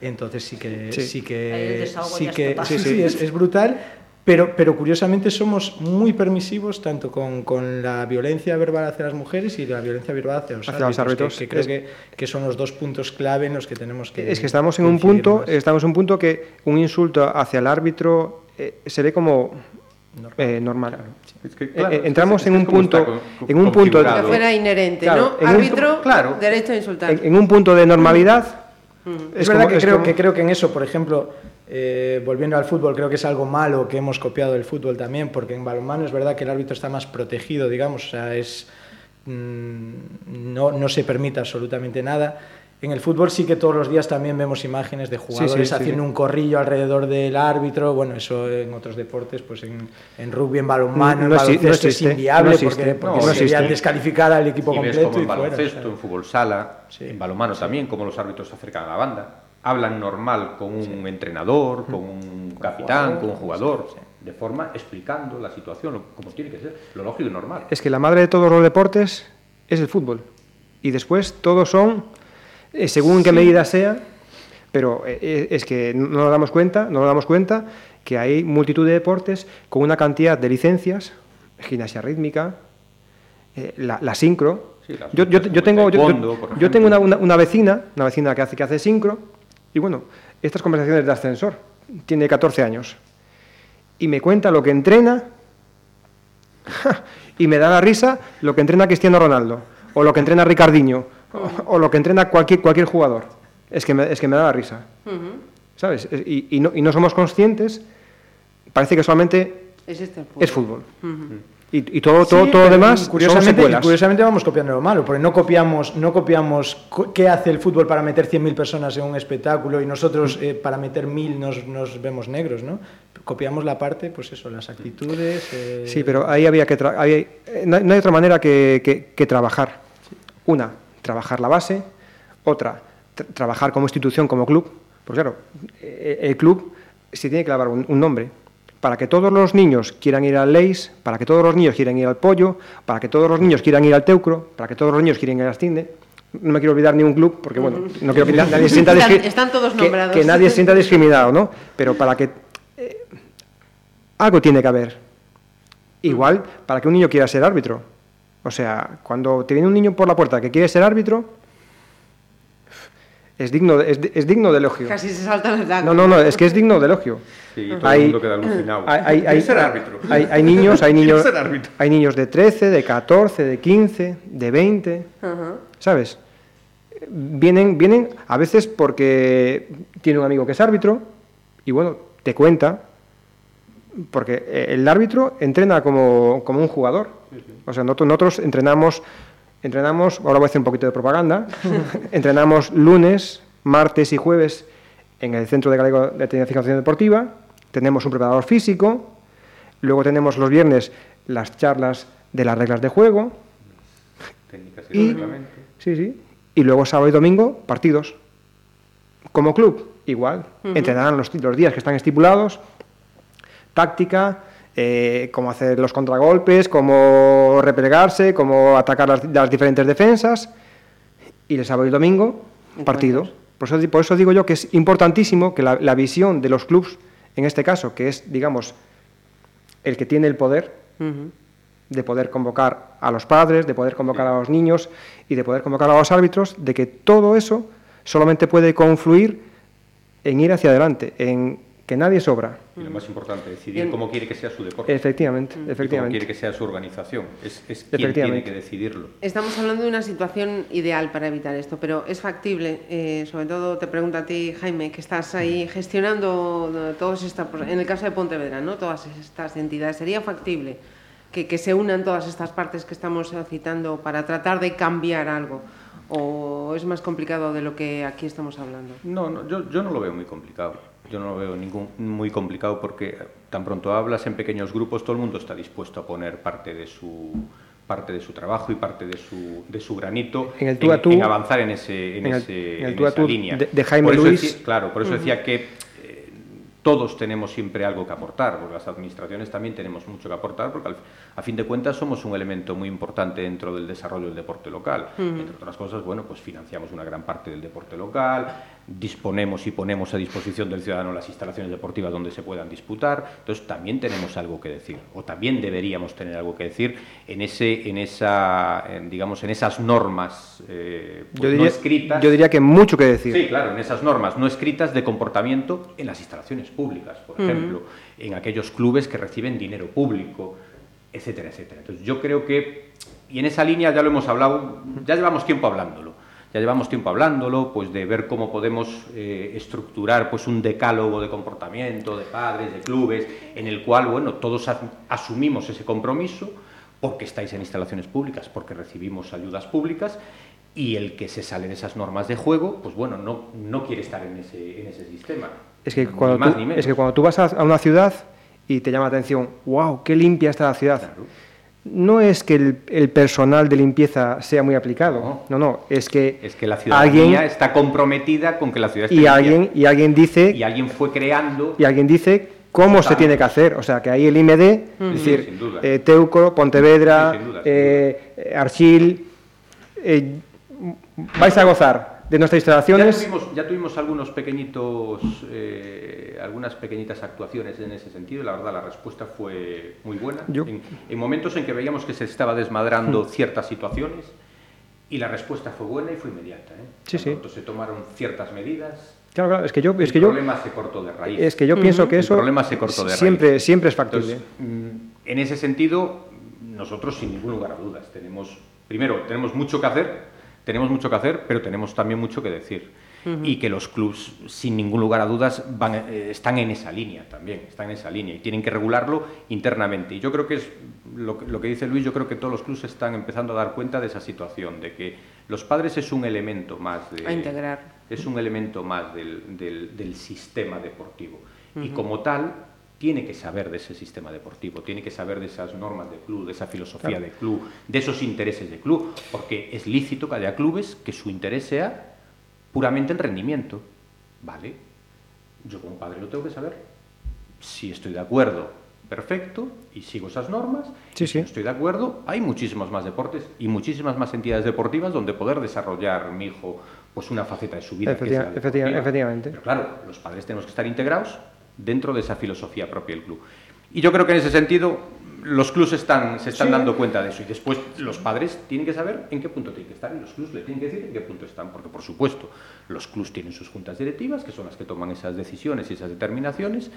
entonces sí que Sí. que sí que sí, sí, es, es brutal. Pero, pero curiosamente somos muy permisivos tanto con, con la violencia verbal hacia las mujeres y la violencia verbal hacia los Hacia los árbitros, árbitros. que, que creo Es- que, que son los dos puntos clave en los que tenemos que Es que estamos en un punto, más. estamos en un punto que un insulto hacia el árbitro eh, se ve como Normal. eh, normal. Es que, Eh, claro, eh, es que- entramos es en un punto- en un punto de- Que fuera inherente, Claro, ¿no? Árbitro, claro. derecho a insultar. En, en un punto de normalidad. Es, verdad como- que, es creo, como- que creo que en eso, por ejemplo, eh, volviendo al fútbol, creo que es algo malo que hemos copiado del fútbol también, porque en balonmano es verdad que el árbitro está más protegido, digamos, o sea, es, mm, no, no se permite absolutamente nada. En el fútbol sí que todos los días también vemos imágenes de jugadores sí, haciendo sí. un corrillo alrededor del árbitro. Bueno, eso en otros deportes, pues en, en rugby, en balonmano, No en exi- no baloncesto es inviable no porque, porque No, sería descalificar al equipo y ves completo como en y fuera, o sea. baloncesto, en fútbol sala, Sí. en balonmano también, como los árbitros se acercan a la banda. Hablan normal con un entrenador, con un capitán, con un jugador, de forma explicando la situación, como tiene que ser, lo lógico y normal. Es que la madre de todos los deportes es el fútbol. Y después todos son, eh, según en qué medida sea, pero eh, eh, es que no nos damos cuenta, no nos damos cuenta que hay multitud de deportes con una cantidad de licencias, gimnasia rítmica, eh, la, la sincro. Yo, yo- tengo, yo- yo- tengo una- una vecina, una vecina que hace, que hace sincro, y bueno, estas conversaciones de ascensor, tiene 14 años, y me cuenta lo que entrena y me da la risa lo que entrena Cristiano Ronaldo, o lo que entrena Ricardinho, o, o lo que entrena cualquier, cualquier jugador. Es que, me, es que me da la risa. ¿sabes? Es- Y, y no, y no somos conscientes, parece que solamente Es este fútbol. Y, y todo, todo, Sí, todo demás son curiosamente, secuelas. curiosamente vamos copiando lo malo, porque no copiamos, no copiamos co- qué hace el fútbol para meter 100.000 personas en un espectáculo y nosotros eh, para meter 1.000 nos, nos vemos negros, ¿no? Copiamos la parte, pues eso, las actitudes... eh, Sí, pero ahí había que... había- eh, no, hay- otra manera que, que- que trabajar. Una, trabajar la base. Otra, tra- trabajar como institución, como club. Pues claro, el club se tiene que lavar un, un nombre. Para que todos los niños quieran ir al Leis, para que todos los niños quieran ir al Pollo, para que todos los niños quieran ir al Teucro, para que todos los niños quieran ir al Cinde. No me quiero olvidar ni un club, porque bueno, no quiero que na- nadie se sienta Están- están todos que- que nadie se sienta discriminado, ¿no? Pero para que eh, algo tiene que haber. Igual, para que un niño quiera ser árbitro. O sea, cuando te viene un niño por la puerta que quiere ser árbitro, es digno de, es, es digno de elogio. Casi se saltan el taco. No, no, no, es que es digno de elogio. Sí, todo Hay- el mundo queda alucinado. Hay, hay- ser árbitro. hay- hay niños, hay niños, Quiero ser árbitro. hay niños de 13, de 14, de 15, de 20, Ajá. ¿sabes? Vienen, vienen a veces porque tiene un amigo que es árbitro y bueno, te cuenta, porque el árbitro entrena como, como un jugador. O sea, nosotros, nosotros entrenamos, entrenamos, ahora voy a hacer un poquito de propaganda, entrenamos lunes, martes y jueves en el Centro de Galego de Tecnificación Deportiva, tenemos un preparador físico, luego tenemos los viernes las charlas de las reglas de juego, Técnicas y y, reglamento. sí, sí. y luego sábado y domingo partidos. Como club, igual. Entrenarán los, los días que están estipulados, táctica, eh, cómo hacer los contragolpes, cómo replegarse, cómo atacar las, las diferentes defensas, y el sábado y domingo, partido. Por eso, di- por eso digo yo que es importantísimo que la, la visión de los clubs, en este caso, que es, digamos, el que tiene el poder, de poder convocar a los padres, de poder convocar a los niños y de poder convocar a los árbitros, de que todo eso solamente puede confluir en ir hacia adelante, en que nadie sobra. Y lo más importante, decidir cómo quiere que sea su deporte. Efectivamente, y efectivamente. cómo quiere que sea su organización. Es, es quien tiene que decidirlo. Estamos hablando de una situación ideal para evitar esto, pero es factible. Eh, sobre todo te pregunto a ti, Jaime, que estás ahí gestionando todos estas, en el caso de Pontevedra, ¿no? todas estas entidades. ¿Sería factible que, que se unan todas estas partes que estamos citando para tratar de cambiar algo? ¿O es más complicado de lo que aquí estamos hablando? No, no yo, yo no lo veo muy complicado yo no lo veo ningún, muy complicado porque tan pronto hablas en pequeños grupos, todo el mundo está dispuesto a poner parte de su parte de su trabajo y parte de su, de su granito en, el tú a tú, en avanzar en, ese, en, ese, en, el tú a tú línea. De, de Jaime Luis. Decía, claro, por eso uh -huh. decía que todos tenemos siempre algo que aportar, porque las administraciones también tenemos mucho que aportar, porque al, a fin de cuentas somos un elemento muy importante dentro del desarrollo del deporte local. Entre otras cosas, bueno, pues financiamos una gran parte del deporte local, disponemos y ponemos a disposición del ciudadano las instalaciones deportivas donde se puedan disputar. Entonces también tenemos algo que decir, o también deberíamos tener algo que decir en ese, en esa, en, digamos, en esas normas eh, pues yo diría, no escritas. Yo diría que mucho que decir. Sí, claro, en esas normas no escritas de comportamiento en las instalaciones públicas, por uh -huh. ejemplo, en aquellos clubes que reciben dinero público, etcétera, etcétera. Entonces yo creo que y en esa línea ya lo hemos hablado, ya llevamos tiempo hablándolo ya llevamos tiempo hablándolo, pues de ver cómo podemos eh, estructurar pues un decálogo de comportamiento de padres, de clubes, en el cual, bueno, todos asumimos ese compromiso porque estáis en instalaciones públicas, porque recibimos ayudas públicas y el que se sale de esas normas de juego, pues bueno, no, no quiere estar en ese, en ese sistema. Es que, cuando más, tú, es que cuando tú vas a, una ciudad y te llama la atención, wow, qué limpia está la ciudad. Claro. No es que el, el, personal de limpieza sea muy aplicado, no, no, no es que es que la ciudadanía alguien, está comprometida con que la ciudad esté y alguien y alguien dice y alguien fue creando y alguien dice cómo se tiene que hacer, o sea que ahí el IMD, es decir, eh, Teuco, Pontevedra, sí, duda, eh, Archil, eh, vais a gozar de nuestras instalaciones. Ya tuvimos, ya tuvimos algunos pequeñitos, eh, algunas pequeñitas actuaciones en ese sentido. La verdad, la respuesta fue muy buena. En, en, momentos en que veíamos que se estaba desmadrando ciertas situaciones y la respuesta fue buena y fue inmediata. ¿eh? Sí, sí. se tomaron ciertas medidas. Claro, claro, es que yo, es el que problema yo, se cortó de raíz. Es que yo uh -huh. pienso que eso el problema se cortó de siempre, raíz. siempre es factible. Entonces, en ese sentido, nosotros sin ningún lugar a dudas tenemos, primero, tenemos mucho que hacer tenemos mucho que hacer, pero tenemos también mucho que decir. Uh -huh. Y que los clubs, sin ningún lugar a dudas, van, eh, están en esa línea también, están en esa línea y tienen que regularlo internamente. Y yo creo que es lo, lo, que dice Luis, yo creo que todos los clubs están empezando a dar cuenta de esa situación, de que los padres es un elemento más de, a integrar. Es un elemento más del, del, del sistema deportivo. Uh -huh. Y como tal, tiene que saber de ese sistema deportivo, tiene que saber de esas normas de club, de esa filosofía claro. de club, de esos intereses de club, porque es lícito que haya clubes que su interés sea puramente el rendimiento. ¿Vale? Yo como padre lo tengo que saber. Si estoy de acuerdo, perfecto, y sigo esas normas. Sí. Si estoy de acuerdo, hay muchísimos más deportes y muchísimas más entidades deportivas donde poder desarrollar mi hijo pues una faceta de su vida. Efectiva, que efectiva, efectivamente. Pero claro, los padres tenemos que estar integrados dentro de esa filosofía propia del club. Y yo creo que en ese sentido los clubes están, se están sí. dando cuenta de eso y después los padres tienen que saber en qué punto tienen que estar y los clubes le tienen que decir en qué punto están, porque por supuesto los clubes tienen sus juntas directivas que son las que toman esas decisiones y esas determinaciones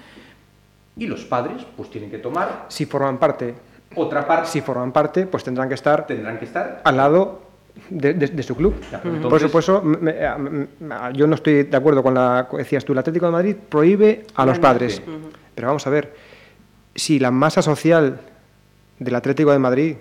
y los padres pues tienen que tomar si forman parte otra parte si forman parte pues tendrán que estar tendrán que estar al lado de, de, de, su club. Ya, entonces... Por supuesto, me, me, me, yo no estoy de acuerdo con la decías tú, el Atlético de Madrid prohíbe a los padres. Uh -huh. Pero vamos a ver, si la masa social del Atlético de Madrid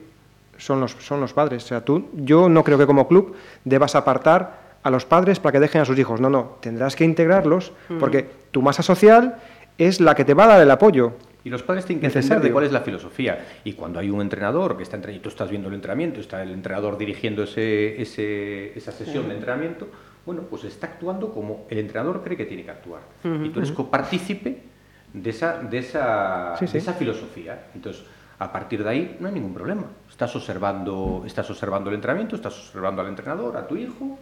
son los, son los padres, o sea, tú, yo no creo que como club debas apartar a los padres para que dejen a sus hijos. No, no, tendrás que integrarlos uh -huh. porque tu masa social es la que te va a dar el apoyo. Y los padres tienen que entender de cuál es la filosofía. Y cuando hay un entrenador que está entrenando, y tú estás viendo el entrenamiento, está el entrenador dirigiendo ese, ese, esa sesión de entrenamiento, bueno, pues está actuando como el entrenador cree que tiene que actuar. Uh -huh. Y tú eres copartícipe de esa, de, esa, sí, sí. de esa filosofía. Entonces, a partir de ahí no hay ningún problema. Estás observando, estás observando el entrenamiento, estás observando al entrenador, a tu hijo,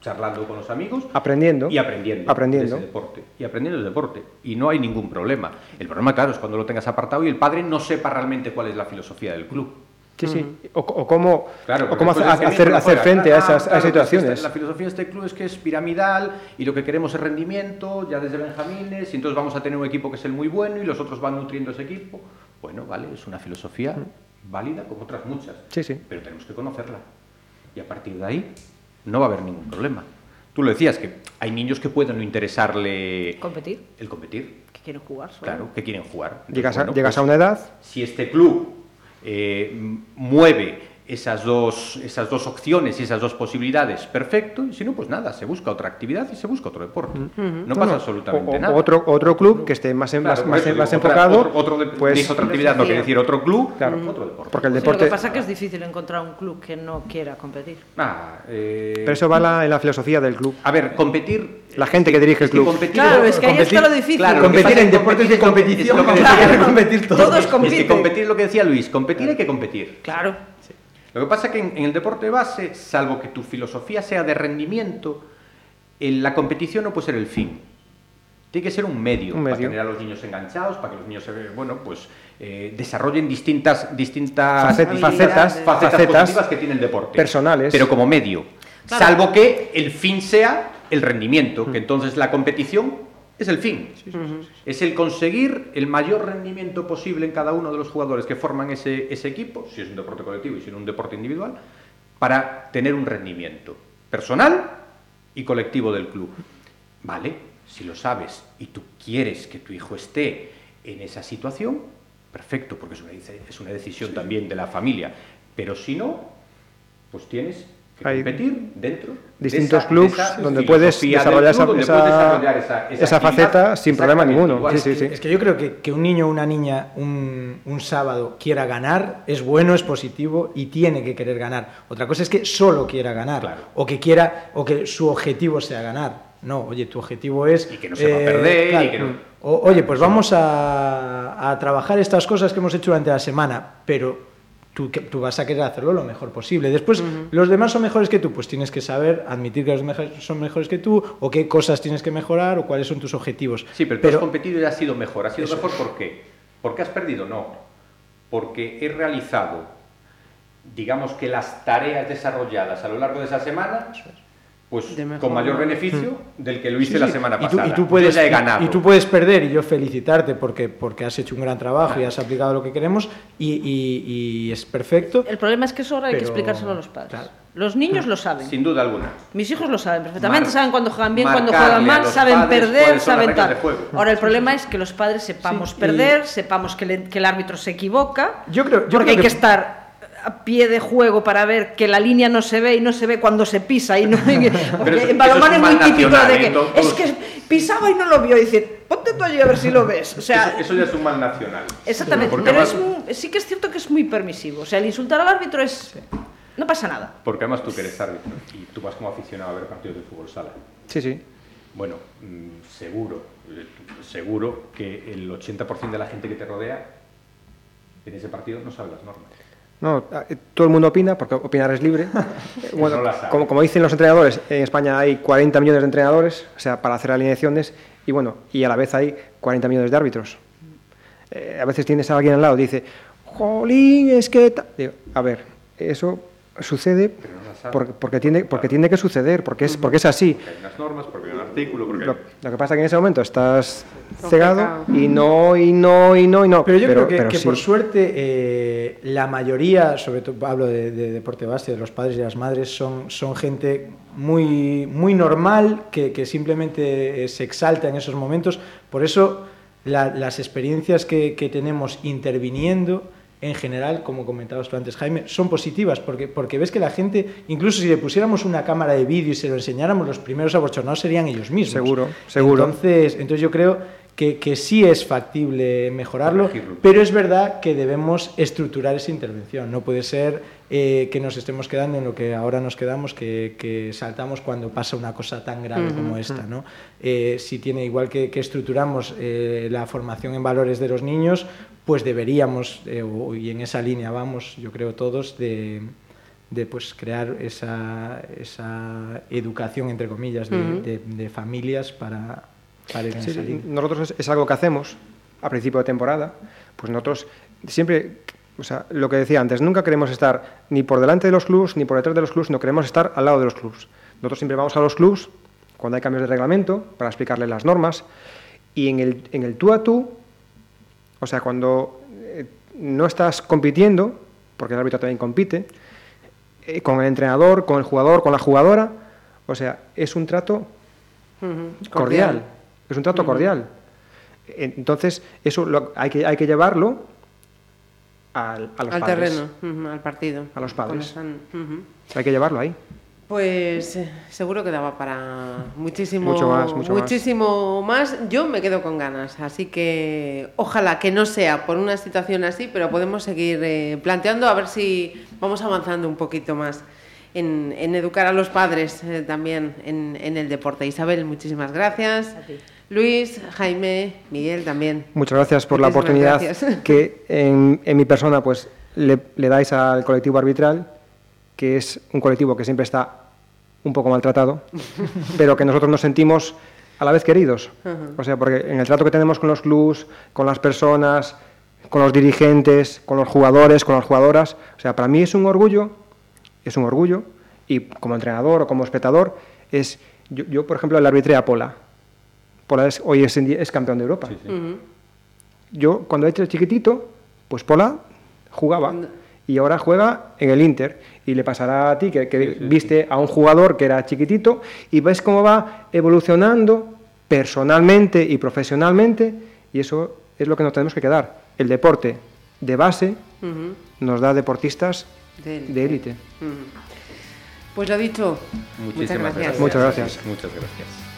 charlando con los amigos. Aprendiendo. Y aprendiendo. Aprendiendo. De ese deporte. Y aprendiendo el deporte. Y no hay ningún problema. El problema, claro, es cuando lo tengas apartado y el padre no sepa realmente cuál es la filosofía del club. Sí, sí. O, o cómo, Claro, o cómo después hacer, hacer, "Mira, hacer fuera". frente a Ah, esas, a esas claro, pues situaciones. esta- la filosofía de este club es que es piramidal y lo que queremos es rendimiento ya desde Benjamines y entonces vamos a tener un equipo que es el muy bueno y los otros van nutriendo ese equipo. Bueno, vale, es una filosofía válida como otras muchas. Sí, sí. Pero tenemos que conocerla. Y a partir de ahí no va a haber ningún problema. Tú lo decías, que hay niños que pueden no interesarle Competir, el competir, que quieren jugar solo. claro, que quieren jugar. Entonces, Llegas, a, bueno, llegas pues, a una edad, si este club eh, mueve esas dos, esas dos opciones y esas dos posibilidades, perfecto, y si no, pues nada, se busca otra actividad y se busca otro deporte. No pasa no, absolutamente o- o- nada. otro, otro club que esté más, en- Claro, más, por más, eso digo, más otra- enfocado, Otro, otro de- pues, otra actividad, no quiere decir otro club, Claro. otro deporte. porque el Sí, deporte... lo que pasa es que es difícil encontrar un club que no quiera competir. Ah, eh, Pero eso va la- en la filosofía del club. A ver, competir. La gente que dirige el es club. competir- Claro, es que ahí competir- está lo difícil. Claro, competir en es deportes de es lo- competición, es lo que como decía- que competir todos. Todos Es que competir es lo que decía Luis, competir hay que competir. Claro. Lo que pasa es que en, en el deporte base, salvo que tu filosofía sea de rendimiento, el- la competición no puede ser el fin. Tiene que ser un medio, Un para tener a los niños enganchados, para que los niños bueno, pues, eh, desarrollen distintas, distintas Facet- distintas facetas, facetas facetas positivas que tiene el deporte. personales. Pero como medio. Claro. Salvo que el fin sea el rendimiento, que entonces la competición es el fin. Es el conseguir el mayor rendimiento posible en cada uno de los jugadores que forman ese, ese equipo, si es un deporte colectivo y si es un deporte individual, para tener un rendimiento personal y colectivo del club. Vale, si lo sabes y tú quieres que tu hijo esté en esa situación, perfecto, porque es una, es una decisión también de la familia. Pero si no, pues tienes que Hay competir dentro distintos de esa- clubs de esa donde puedes desarrollar esa- donde esa- puedes desarrollar esa, esa esa actividad faceta sin problema ninguno. igual. Sí, sí, sí. Es que yo creo que, que un niño o una niña un, un sábado quiera ganar es bueno, es positivo y tiene que querer ganar. Otra cosa es que solo quiera ganar Claro. o que quiera o que su objetivo sea ganar. No, oye, tu objetivo es eh, Y que no sepa perder, y que no- o- oye, pues vamos a, a trabajar estas cosas que hemos hecho durante la semana, pero tú, que- tú vas a querer hacerlo lo mejor posible. Después, los demás son mejores que tú, pues tienes que saber admitir que los demás son mejores que tú, o qué cosas tienes que mejorar, o cuáles son tus objetivos. Sí, pero, tú has competido y has sido mejor. ¿Has sido mejor por qué? ¿Porque has perdido? No. Porque he realizado, digamos que las tareas desarrolladas a lo largo de esa semana, pues con mayor manera. beneficio del que lo hice Sí, la semana y tú, pasada. y tú puedes, Yo ya he y- ganado. Y, tú puedes perder y yo felicitarte porque, porque has hecho un gran trabajo y has aplicado lo que queremos y, y- y es perfecto. El problema es que eso ahora hay que explicárselo a los padres. claro. Los niños lo saben. Sin duda alguna. Mis hijos lo saben perfectamente, Mar- saben cuando juegan bien, cuando juegan mal, saben perder, saben tal. Ahora el problema es que los padres sepamos Sí, y- perder, sepamos que, le- que el árbitro se equivoca, Yo creo- yo porque creo hay que, que- estar a pie de juego para ver que la línea no se ve y no se ve cuando se pisa y no porque eso- en balonmano es es muy típico nacional, de que Todos- es que pisaba y no lo vio y dice ponte tú allí a ver si lo ves o sea eso, eso ya es un mal nacional. exactamente pero además- es muy- sí que es cierto que es muy permisivo o sea el insultar al árbitro es no pasa nada Porque además tú que eres árbitro y tú vas como aficionado a ver partidos de fútbol sala. Sí, sí. Bueno, mm, seguro, eh, seguro que el 80% de la gente que te rodea en ese partido no sabe las normas. No, eh, todo el mundo opina, porque opinar es libre. Bueno, No como, como dicen los entrenadores, en España hay 40 millones de entrenadores, o sea, para hacer alineaciones, y bueno, y a la vez hay 40 millones de árbitros. Eh, a veces tienes a alguien al lado y dice, jolín, es que... ta-". Digo, a ver, eso sucede Pero no la sabe. porque, porque, tiene, porque tiene que suceder, porque es, porque es así. Porque hay unas normas, porque hay un artículo, porque Lo, lo que pasa es que en ese momento estás cegado y no, y no, y no, y no. Pero yo creo que, pero que sí. por suerte eh, la mayoría, sobre todo hablo de, de deporte base, de los padres y las madres, son, son gente muy, muy normal que, que simplemente eh, se exalta en esos momentos. Por eso la- las experiencias que, que tenemos interviniendo en general, como comentabas tú antes, Jaime, son positivas, porque, porque ves que la gente, incluso si le pusiéramos una cámara de vídeo y se lo enseñáramos, los primeros abochornados serían ellos mismos. Seguro, seguro. Entonces, entonces yo creo que, que sí es factible mejorarlo, Corregirlo. pero es verdad que debemos estructurar esa intervención. No puede ser eh, que nos estemos quedando en lo que ahora nos quedamos, que, que saltamos cuando pasa una cosa tan grave como esta. ¿no? Eh, si tiene igual que, que estructuramos eh, la formación en valores de los niños, pues deberíamos, eh, o- y en esa línea vamos, yo creo todos, de, de pues crear esa, esa educación, entre comillas, de, de- de familias para, para ir en Sí, esa sí, línea. nosotros es, es algo que hacemos a principio de temporada, pues nosotros siempre O sea, lo que decía antes, nunca queremos estar ni por delante de los clubs ni por detrás de los clubs, no queremos estar al lado de los clubs. Nosotros siempre vamos a los clubs cuando hay cambios de reglamento para explicarles las normas y en el, en el tú a tú, o sea, cuando eh, no estás compitiendo, porque el árbitro también compite, eh, con el entrenador, con el jugador, con la jugadora, o sea, es un trato cordial. Es un trato cordial. Entonces, eso lo- hay, que, hay que llevarlo al, a los Al padres. terreno, al partido. A los padres. están-. Hay que llevarlo ahí. Pues eh, seguro que daba para muchísimo, Mucho más, mucho más. muchísimo más. Yo me quedo con ganas, así que ojalá que no sea por una situación así, pero podemos seguir eh, planteando a ver si vamos avanzando un poquito más en, en educar a los padres eh, también en, en el deporte. Isabel, muchísimas gracias. A ti. Luis, Jaime, Miguel también. Muchas gracias por la oportunidad gracias. que en, en mi persona pues le, le dais al colectivo arbitral, que es un colectivo que siempre está un poco maltratado, pero que nosotros nos sentimos a la vez queridos. O sea, porque en el trato que tenemos con los clubs, con las personas, con los dirigentes, con los jugadores, con las jugadoras, o sea, para mí es un orgullo, es un orgullo, y como entrenador o como espectador, es, yo, yo, por ejemplo, le arbitré a Pola. Pola es, hoy es, campeón de Europa. Sí, sí. Ujú. Yo, cuando era chiquitito, pues Pola jugaba y ahora juega en el Inter. Y le pasará a ti que, que viste a un jugador que era chiquitito y ves cómo va evolucionando personalmente y profesionalmente. Y eso es lo que nos tenemos que quedar. El deporte de base nos da deportistas De élite. Pues lo dicho, muchas Muchísimas gracias. Muchas gracias. Muchas gracias.